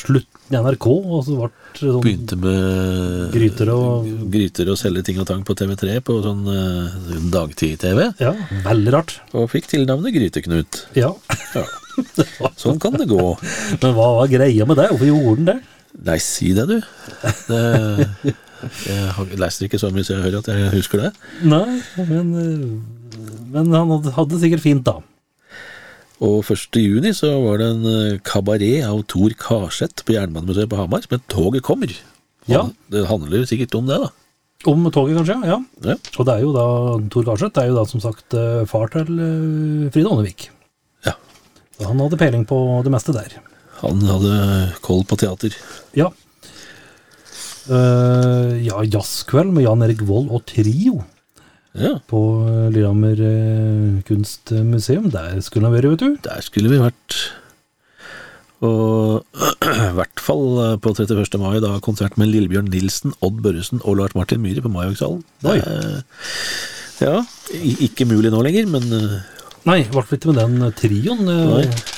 slutt i NRK, og så ble det sånn Begynte med Gryter og- gryter og selge ting og tang på TV3 på sånn uh, dagtid-TV, Ja, veldig rart. og fikk tilnavnet Gryteknut. Ja. Ja. Sånn kan det gå. Men hva var greia med det? Hvorfor gjorde han det? Nei, si det, du. Det, jeg har- leser ikke så mye, så jeg hører at jeg husker det. Nei, men, eh, men han hadde, hadde sikkert fint, da. Og 1. juni så var det en eh, kabaret av Tor Karseth på Jernbanemuseet på Hamar, som het Toget kommer. Ja. Det handler jo sikkert om det, da. Om toget, kanskje? Ja. Ja. Og det er jo da Tor Garseth er jo da som sagt eh, far til Frida Ånevik. Ja. Så han hadde peiling på det meste der. Han hadde koll på teater. Ja. Uh, ja, jazzkveld med Jan Erik Vold og trio Ja, på eh, Lillehammer eh, kunstmuseum. Der skulle han vært, vet du. der skulle vi vært. Og <clears throat> i hvert fall eh, på 31. mai, da konsert med Lillebjørn Nilsen, Odd Børresen og Lars Martin Myhre på. Oi. Ja, ikke mulig nå lenger, men Nei, i hvert fall ikke med den trioen.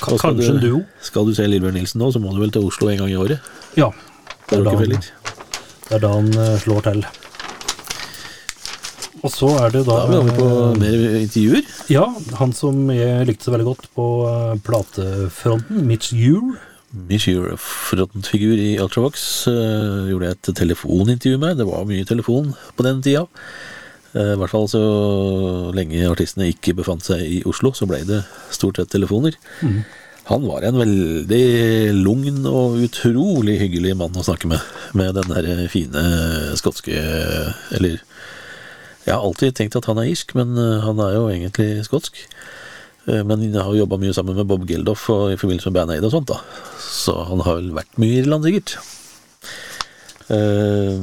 Kanskje en du- duo. skal du se Lillebjørn Nilsen nå, så må du vel til Oslo en gang i året. Ja. Det er da han, det er da han slår til. Og så er det da Da er vi på mer intervjuer. Ja, han som jeg likte så veldig godt på eh, platefronten, Mitch Ure. Monsieur, frontfigur i Ultravox, eh, gjorde jeg et telefonintervju med. Det var mye telefon på den tida. Eh, I hvert fall så lenge artistene ikke befant seg i Oslo, så ble det stort sett telefoner. Han var en veldig lugn og utrolig hyggelig mann å snakke med. Med den der fine skotske Eller jeg har alltid tenkt at han er irsk, men eh, han er jo egentlig skotsk. Eh, Men jeg har jobba mye sammen med Bob Geldof og i forbindelse med Band Aid og sånt, da. Så han har vel vært mye i Irland, sikkert. Eh,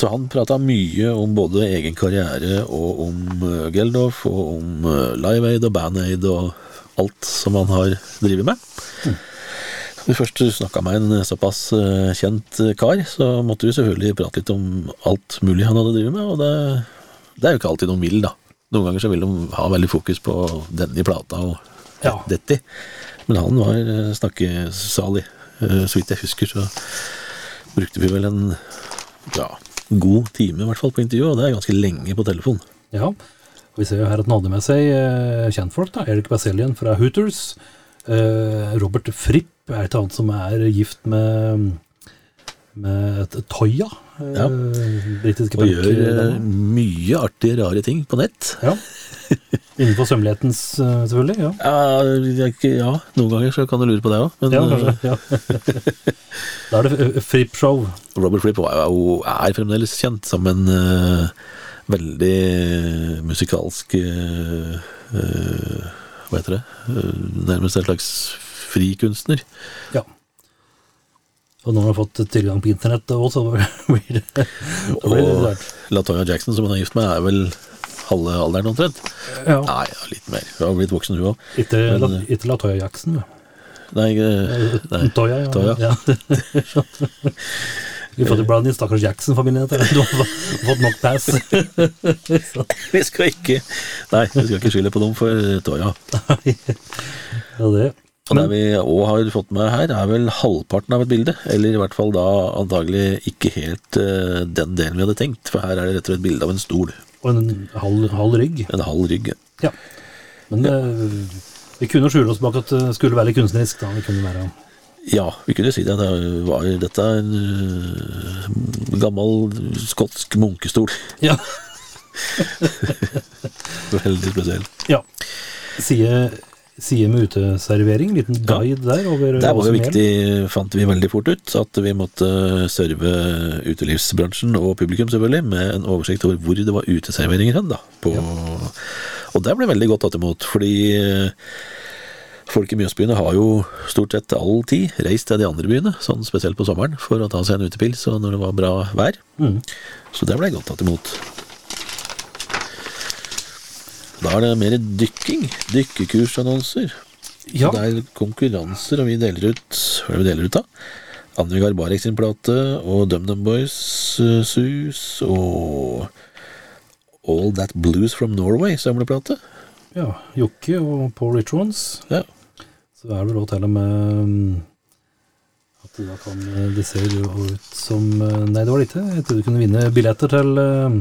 Så han prata mye om både egen karriere og om Geldof, og om Live Aid og Band Aid og alt som han har drevet med. Når vi først snakka med en såpass kjent kar, så måtte vi selvfølgelig prate litt om alt mulig han hadde drevet med, og det, det er jo ikke alltid de vil, da. Noen ganger så vil de ha veldig fokus på denne plata og Ja. dette. Men han var eh, snakkesalig. Eh, Så vidt jeg husker, så brukte vi vel en ja, god time i hvert fall på intervjuet, og det er ganske lenge på telefon. Ja, vi ser jo her at han hadde med seg eh, kjentfolk, da. Erik Baselian fra Hooters. Robert Fripp er et annet som er gift med, med et Toya. eh, Ja. Britiske Og gjør eh, mye artige, rare ting på nett. Ja. <laughs> Innenfor sømmelighetens, eh, selvfølgelig. Ja, Ja, ja, noen ganger så kan du lure på det òg, men ja kanskje. Ja. da er det eh, Fripp-show. Robert Fripp er fremdeles kjent som en veldig musikalsk Hva heter det? Nærmest en slags frikunstner. Ja. Og når han har fått tilgang på internett òg, så blir det, blir Og rart. Latoya Jackson, som hun er gift med, er vel halve alderen omtrent. Ja. Nei, ja, litt mer. Hun har blitt voksen, hun òg. Ikke, Men, ikke Latoya Jackson, jo. Nei, eh, nei. Toya, ja. Toya. ja. <laughs> Vi får blande inn stakkars Jackson-familien. Du har fått nok pass. <laughs> Vi skal ikke Nei, vi skal ikke skylde på dem for Toya. <laughs> ja, det. Og det vi òg har fått med her, er vel halvparten av et bilde. Eller i hvert fall da antagelig ikke helt uh, den delen vi hadde tenkt. For her er det rett og slett bilde av en stol. Og en halv, halv rygg. En halv rygg. Ja. Men eh, vi kunne skjule oss bak at det skulle være litt kunstnerisk. da. vi kunne være... Ja, vi kunne si det. det var, dette er en gammel skotsk munkestol. Ja. <laughs> Veldig spesiell. ja. Side, side med uteservering. Liten guide der over Det var jo viktig, fant vi veldig fort ut, at vi måtte serve utelivsbransjen og publikum selvfølgelig med en oversikt over hvor det var uteserveringer hen. da. På, Og det ble veldig godt tatt imot, fordi øh, folk i Mjøsbyene har jo stort sett all tid reist til de andre byene, sånn spesielt på sommeren, for å ta seg en utepils og når det var bra vær. Mm. Så det ble godt tatt imot. Da er det mer dykking. Dykkekursannonser. Ja. Det er konkurranser, og vi deler ut Hva er det vi deler ut, da? Anne Garbarek sin plate, og DumDum Boys uh, Sus, og All That Blues From Norway samleplate. ja. Jokke og Paul Richards. Ja. Så er det vel også til og med mm, at da kan Det ser jo ut som eh, Nei, det var ikke. Jeg trodde du kunne vinne billetter til eh,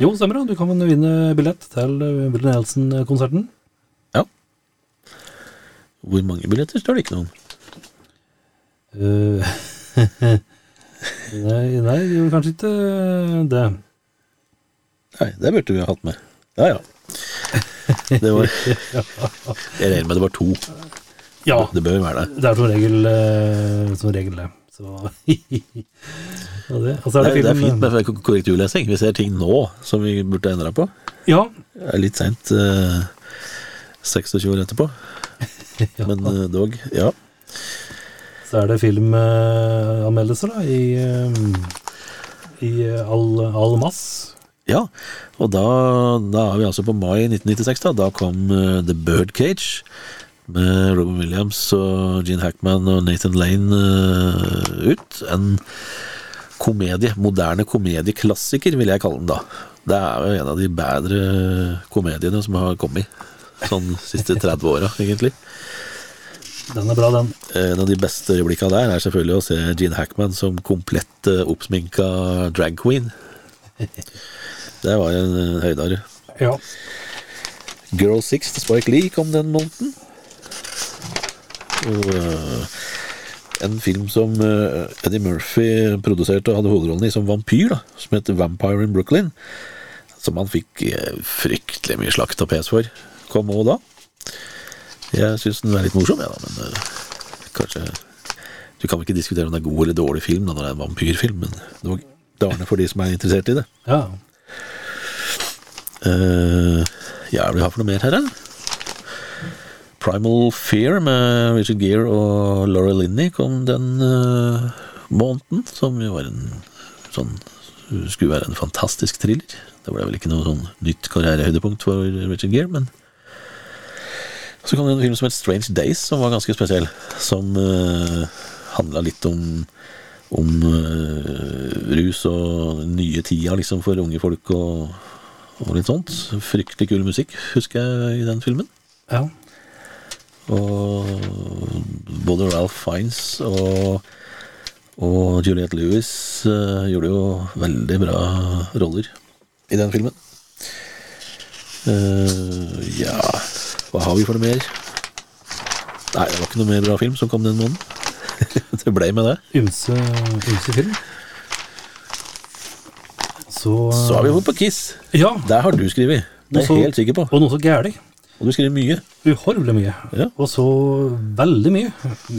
Jo, stemmer det. Du kan vinne billett til eh, Willy Nelson-konserten. ja. Hvor mange billetter står det ikke noe om? Eh, <laughs> nei, nei, kanskje ikke det. Nei, det burde vi ha hatt med. Ja, ja. Det var <laughs> Jeg regner med det var to. Ja, Det bør være det. det er som regel eh, som regel det. Så <laughs> det. altså er Det er, det er fint med ko- korrekturlesing. Vi ser ting nå som vi burde endra på. Ja, Det er litt seint, eh, 26 år etterpå. <laughs> Ja. Men eh, dog, ja. så er det filmanmeldelser da, i, eh, i all mass. Ja, og da, da er vi altså på mai 1996. Da Da kom eh, The Birdcage med Robin Williams og Gene Hackman og Nathan Lane eh, ut. En komedie, moderne komedieklassiker, vil jeg kalle den da. Det er jo en av de bedre komediene som har kommet. Sånn siste 30 åra, egentlig. Den er bra, den. En av de beste øyeblikka der er selvfølgelig å se Gene Hackman som komplett eh, oppsminka drag queen. Det var en eh, høydare. Ja. Girl Six til Spike Lee kom den måneden. Eh, en film som eh, Eddie Murphy produserte og hadde hovedrollen i som vampyr, da, som heter Vampire in Brooklyn. Som han fikk eh, fryktelig mye slakt og pes for. Kom òg da. Jeg syns den er litt morsom, jeg, da, men kanskje Du kan vel ikke diskutere om det er god eller dårlig film da, når det er en vampyrfilm, men dog, darne for de som er interessert i det. ja. Uh, ja, hva har vi har for noe mer her, da? Primal Fear med Richard Gere og Laura Linney kom den uh, måneden, som jo var en sånn Skulle være en fantastisk thriller. Det ble vel ikke noe sånn nytt karrierehøydepunkt for Richard Gere, men Så kom det en film som het Strange Days, som var ganske spesiell. Som uh, handla litt om om uh, rus og nye tida liksom for unge folk og, og litt sånt. Fryktelig kul musikk, husker jeg, i den filmen. ja. Og både Ralph Fiennes og, og Juliette Lewis uh, gjorde jo veldig bra roller i den filmen. Uh, ja Hva har vi for noe mer? Nei, det var ikke noe mer bra film som kom den måneden. <laughs> det ble med det. Ymse, ymse film. Så, Så har vi jo på Kiss. Ja, Der har du skrevet. Det er jeg helt sikker på. og noe så gærlig. Og du skriver mye. Uhorvelig mye. Ja. Og så veldig mye.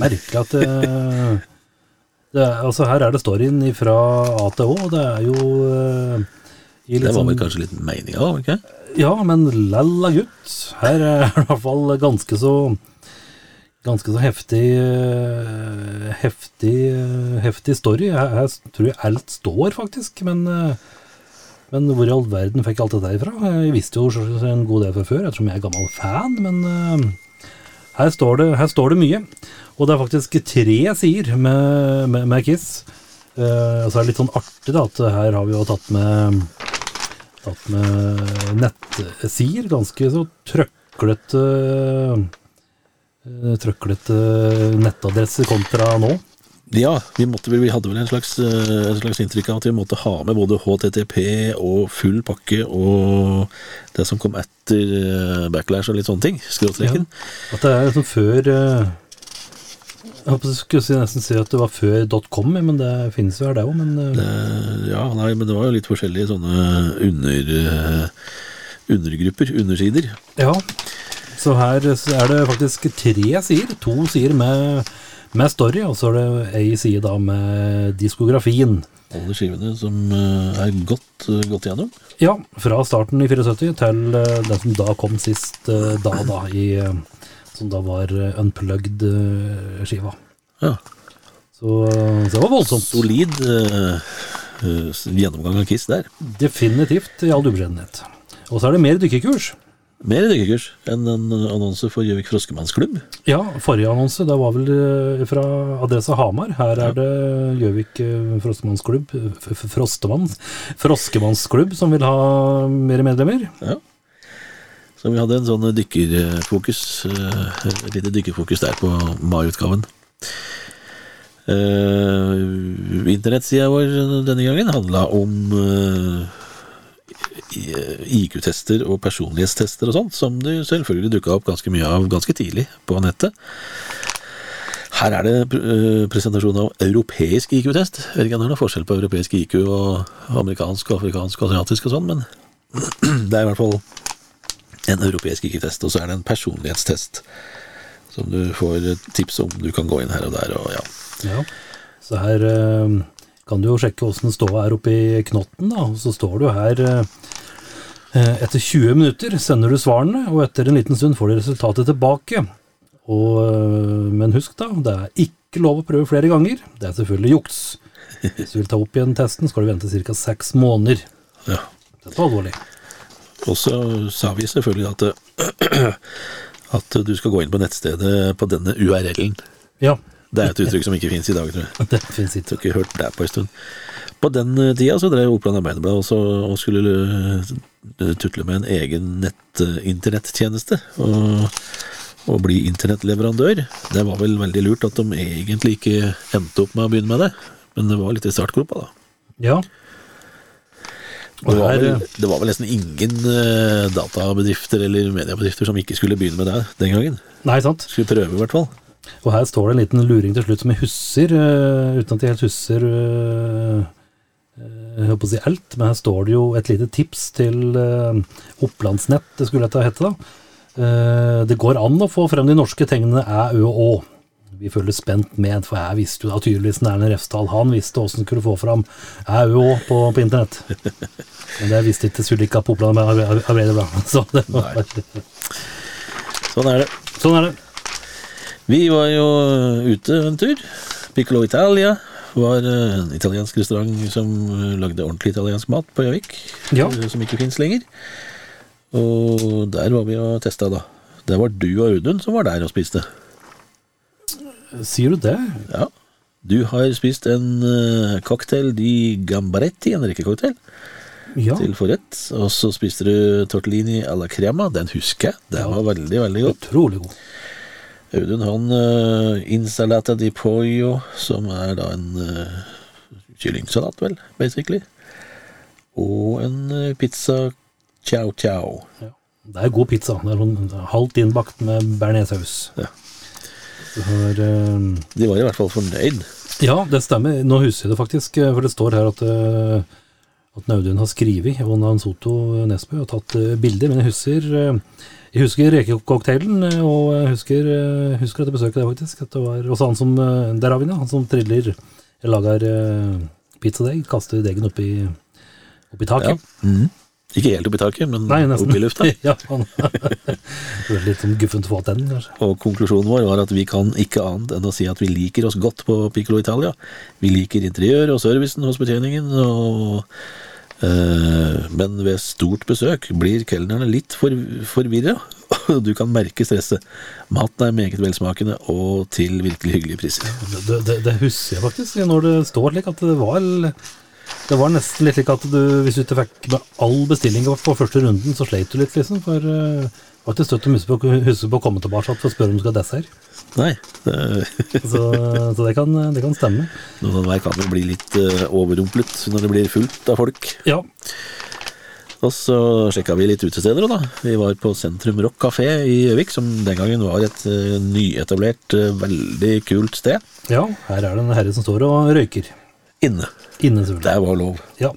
Merkelig at det, <laughs> det er, Altså, her er det storyen fra A til Å. Det er jo eh, i litt Det var vel sånn- kanskje litt meninga, var det ikke? Ja, men lalla gutt. Her er det i hvert fall ganske så ganske så heftig eh, heftig, eh, heftig story. Her, her tror jeg alt står, faktisk. Men, eh, men hvor i all verden fikk jeg alt dette ifra? Jeg visste jo en god del fra før, ettersom jeg er gammel fan. Men uh, her, står det, her står det mye. Og det er faktisk tre sider med, med, med Kiss. Uh, og så er det litt sånn artig da, at her har vi jo tatt med tatt med nettsider. Ganske så trøklete uh, Trøklete nettadresser kontra nå. Ja, vi, måtte, vi hadde vel en slags, eh, en slags inntrykk av at vi måtte ha med både HTTP og full pakke og det som kom etter eh, backlash og litt sånne ting. Skråstreken. At det er liksom før eh, Jeg håper jeg skulle nesten si at det var før .com, men det finnes jo her det òg. Men Eh, ja, nei, men det var jo litt forskjellige sånne under, undergrupper, undersider. ja. Så her er det faktisk tre sider. To sider med, med story, og så er det ei side da med diskografien. Alle skivene som eh, er godt, eh, gått gjennom. Ja, fra starten i 74 til eh, den som da kom sist da, da, i Som da var unplugged-skiva. Ja. Så, så det var voldsomt. Solid eh, gjennomgang av Kiss der. Definitivt, i all ubeskjedenhet. Og så er det mer dykkekurs. Mer dykkekurs enn en annonse for Gjøvik Froskemannsklubb. Ja, forrige annonse, det var vel eh, fra adressa Hamar. Her er det Gjøvik Froskemannsklubb Frostemann, Froskemannsklubb, som vil ha mer medlemmer. Ja. Så vi hadde en sånn dykkerfokus, eh, et lite dykkerfokus der på mai-utgaven. Uh, Internettsida vår denne gangen handla om eh, i- IQ-tester og personlighetstester og sånt, som det selvfølgelig dukka opp ganske mye av ganske tidlig på nettet. Her er det eh, presentasjon av europeisk IQ-test. Jeg vet ikke om det er noen forskjell på europeisk IQ og amerikansk, afrikansk og asiatisk og sånn, men <clears throat> det er i hvert fall en europeisk IQ-test, og så er det en personlighetstest som du får tips om. Du kan gå inn her og der og ja. Ja. Så her eh, kan du jo sjekke åssen ståa er oppe i knotten, da. Og så står du her eh, eh, Etter 20 minutter sender du svarene, og etter en liten stund får du resultatet tilbake. Og, eh, men husk, da, det er ikke lov å prøve flere ganger. Det er selvfølgelig juks. Hvis du vil ta opp igjen testen, skal du vente ca. seks måneder. ja. Dette er alvorlig. Og så sa vi selvfølgelig at, <clears throat> at du skal gå inn på nettstedet på denne URL-en. Ja, Det er et uttrykk som ikke fins i dag, tror jeg. det fins Jeg ikke. har ikke hørt det på en stund. På den eh, tida så drev Oppland Arbeiderblad også og skulle eh, tutle med en egen nett-internettjeneste. Og, og bli internettleverandør. Det var vel veldig lurt at de egentlig ikke endte opp med å begynne med det. Men det var litt i startgropa, da. Ja. Det var, vel, det var vel nesten ingen eh, databedrifter eller mediebedrifter som ikke skulle begynne med det den gangen. nei, sant. Skulle prøve, i hvert fall. Og her står det en liten luring til slutt som jeg husker, uh, uten at jeg helt husker uh, eh, jeg holdt på å si alt, men her står det jo et lite tips til eh, Opplandsnett, det skulle dette hete da. Eh, det går an å få frem de norske tegnene æ, ø og å. Vi følger spent med, for jeg visste jo da tydeligvis Erlend Refsdal, han visste hvordan han skulle få fram æ, ø og å på, på internett. Men det visste ikke Sulika på Oppland Arbeiderblad. Så Sånn er det. sånn er det. Vi var jo ute en tur. Piccolo Italia var eh, en italiensk restaurant som eh, lagde ordentlig italiensk mat på Gjøvik. Ja. eh, Som ikke fins lenger. Og der var vi og testa, da. Det var du og Audun som var der og spiste. Sier du det? Ja. Du har spist en eh, cocktail di gambaretti, en rekkecocktail, Ja. til forrett. Og så spiste du tortellini alla crema. Den husker jeg. Den var veldig, veldig godt. Utrolig god. Audun han uh, insalata di pollo, som er da en uh, kyllingsalat, vel, basically. Og en eh, pizza ciao ciao. Ja. Det er god pizza. Det er sånn halvt innbakt med bearnéssaus. Ja. Har eh, De var i hvert fall fornøyd. Ja, det stemmer. Nå husker jeg det faktisk, eh, for det står her at, uh, at Naudun har skrevet, og Nan Soto Nesbø har tatt eh, bilder, men jeg husker eh, jeg husker rekecocktailen, eh, og jeg husker, eh, husker dette besøket der faktisk. At det var også han som eh, Der har vi den, han som triller Lager pizzadeig, kaster deggen oppi, oppi Ja. taket. Mhm. Ikke helt opp i taket, men Nei, nesten. opp i lufta. <laughs> ja, han <laughs> litt sånn guffent å få den, kanskje. Og konklusjonen vår var at vi kan ikke annet enn å si at vi liker oss godt på Piccolo Italia. Vi liker interiør og servicen hos betjeningen, og, men ved stort besøk blir kelnerne litt for, forvirra. <laughs> Du kan merke stresset. Maten er meget velsmakende og til virkelig hyggelige priser. Det, det, det husker jeg faktisk, når det står slik at det var Det var nesten litt slik at du, hvis du ikke fikk med all bestillinga på første runden, så sleit du litt, liksom. For uh, det var ikke støtt å huske på å komme tilbake for å spørre om du skal ha dessert. Nei, <laughs> Så, så det, kan, det kan stemme. noen hver kan jo bli litt eh, overrumplet når det blir fullt av folk. Ja. Og så sjekka vi litt utesteder da. Vi var på Sentrum Rock Café i Gjøvik, som den gangen var et eh, nyetablert, eh, veldig kult sted. ja, her er det en herre som står og røyker. Inne. Inne, selvfølgelig. Der var lov. Ja.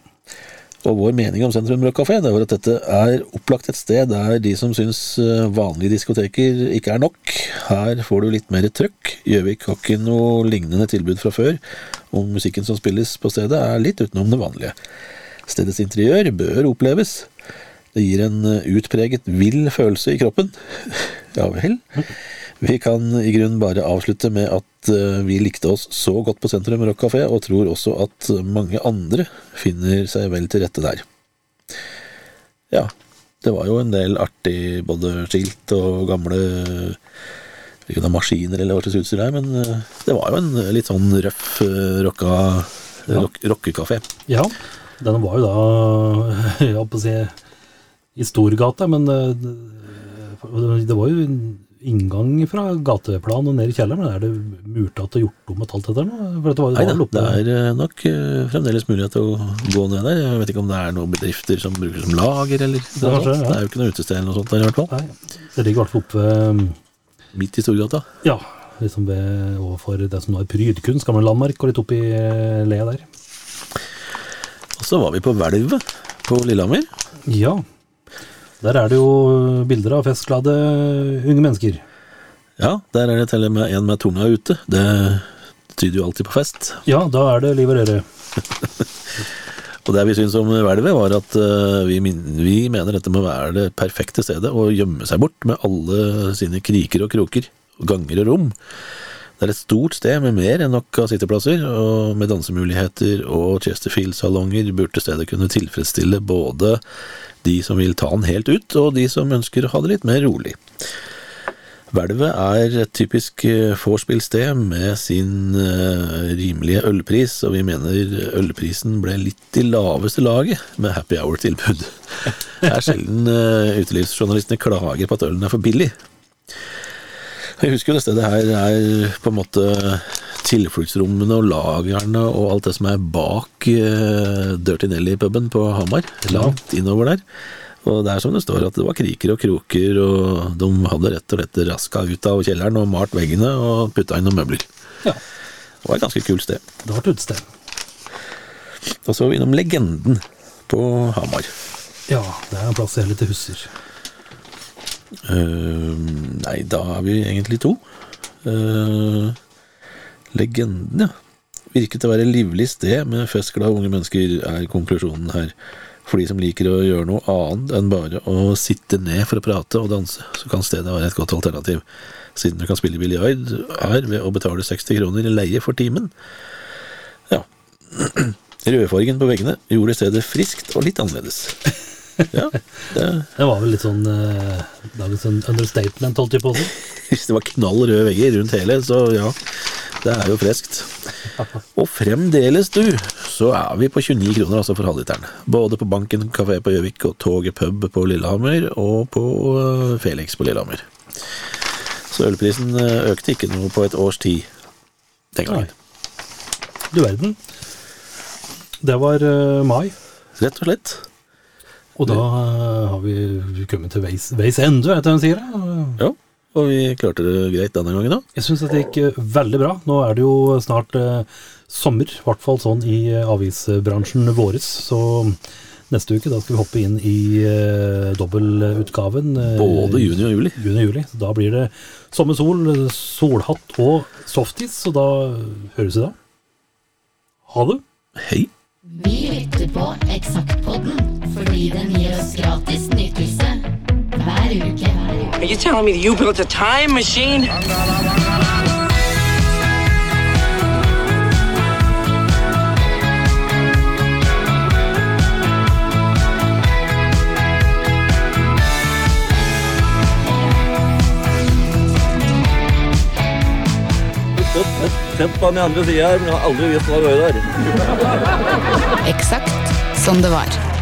Og vår mening om Sentrum Rød Café det var at dette er opplagt et sted der de som syns eh, vanlige diskoteker ikke er nok. Her får du litt mer trøkk. Gjøvik har ikke noe lignende tilbud fra før, og musikken som spilles på stedet er litt utenom det vanlige. Stedets interiør bør oppleves. Det gir en eh, utpreget vill følelse i kroppen. <laughs> Ja vel. Vi kan i grunnen bare avslutte med at eh, vi likte oss så godt på Sentrum Rock Café, og tror også at mange andre finner seg vel til rette der. Ja, det var jo en del artig både skilt og gamle ikke er maskiner eller hva slags utstyr det er, men eh, det var jo en litt sånn røff eh, rocka rock, rockekafé. ja. Den var jo da, <laughs> jeg holdt på å si, i Storgata, men det var jo inngang fra gateplan og ned i kjelleren. Er det murt at det er gjort om et halvt etter jo Nei da, det er eh, nok eh, fremdeles mulighet til å gå ned der. Jeg vet ikke om det er noen bedrifter som bruker som lager, eller noe sånt. ja. Det er jo ikke noe utested eller noe sånt der i hvert fall. Nei, det ligger i hvert fall oppe ved Midt i Storgata. Ja, liksom ved, overfor det som nå er Prydkunst, gamle landmark, og litt oppi eh, lea der. Og så var vi på Hvelvet på Lillehammer. Ja. Der er det jo bilder av festglade unge mennesker. Ja, der er det til og med en med tunga ute. Det tyder jo alltid på fest. Ja, da er det liv og røre. <laughs> Og det vi syns om hvelvet, var at eh, vi, vi mener dette må være det perfekte stedet å gjemme seg bort med alle sine kriker og kroker, ganger og rom. Det er et stort sted med mer enn nok av sitteplasser, og med dansemuligheter og Chesterfield-salonger burde stedet kunne tilfredsstille både de som vil ta den helt ut, og de som ønsker å ha det litt mer rolig. Hvelvet er et typisk eh, vorspiel-sted med sin eh, rimelige ølpris, og vi mener ølprisen ble litt i laveste laget med happy hour-tilbud. <laughs> Det er sjelden uh, utelivsjournalistene klager på at ølen er for billig. Jeg husker jo det stedet her er på en måte tilfluktsrommene og lagrene og alt det som er bak uh, Dirty Nelly-puben på Hamar, langt innover der. Og det er som det står, at det var kriker og kroker, og de hadde rett og slett raska ut av kjelleren og malt veggene og putta inn noen møbler. Ja, Det var et ganske kult sted. det var et utested. Og så vi innom Legenden på Hamar. Ja, det er en plass jeg litt husker. Eh, nei, da er vi egentlig to. Uh, legenden, ja. Virket å være livlig sted med festglade unge mennesker, er konklusjonen her. For de som liker å gjøre noe annet enn bare å sitte ned for å prate og danse, så kan stedet være et godt alternativ, siden du kan spille biljard her ved å betale 60 kroner i leie for timen. Ja. <clears throat> Rødfargen på veggene gjorde stedet friskt og litt annerledes. <laughs> Ja, det Det var vel litt sånn uh, dagens sånn understatement, holdt jeg på å si. <laughs> Hvis det var knall røde vegger rundt hele, så ja, det er jo freskt. <laughs> Og fremdeles, du, så er vi på 29 kroner altså for halvliteren. Både på Banken kafé på Gjøvik og Toget pub på Lillehammer og på uh, Felix på Lillehammer. Så ølprisen øh, økte ikke noe på et års tid den gangen. Du verden. Det var uh, mai, Rett og slett. Og da eh, har vi kommet til veis, veis ende, vet du hva de sier. Ja, og vi klarte det greit denne gangen da. Jeg syns det gikk eh, veldig bra. Nå er det jo snart eh, sommer, i hvert fall sånn i eh, avisbransjen våres. Så neste uke da skal vi hoppe inn i eh, dobbeltutgaven. eh, Både juni og juli. juni og juli. Så da blir det sommersol, solhatt og softis. Så da høres vi da. Ha det. Hei. Vi lytter på Eksaktpodden, fordi den gir oss gratis nytelse hver uke. Are you telling me that you built a time machine? Sett på den andre sida her, men jeg har aldri visst hva det var der. Eksakt som det var.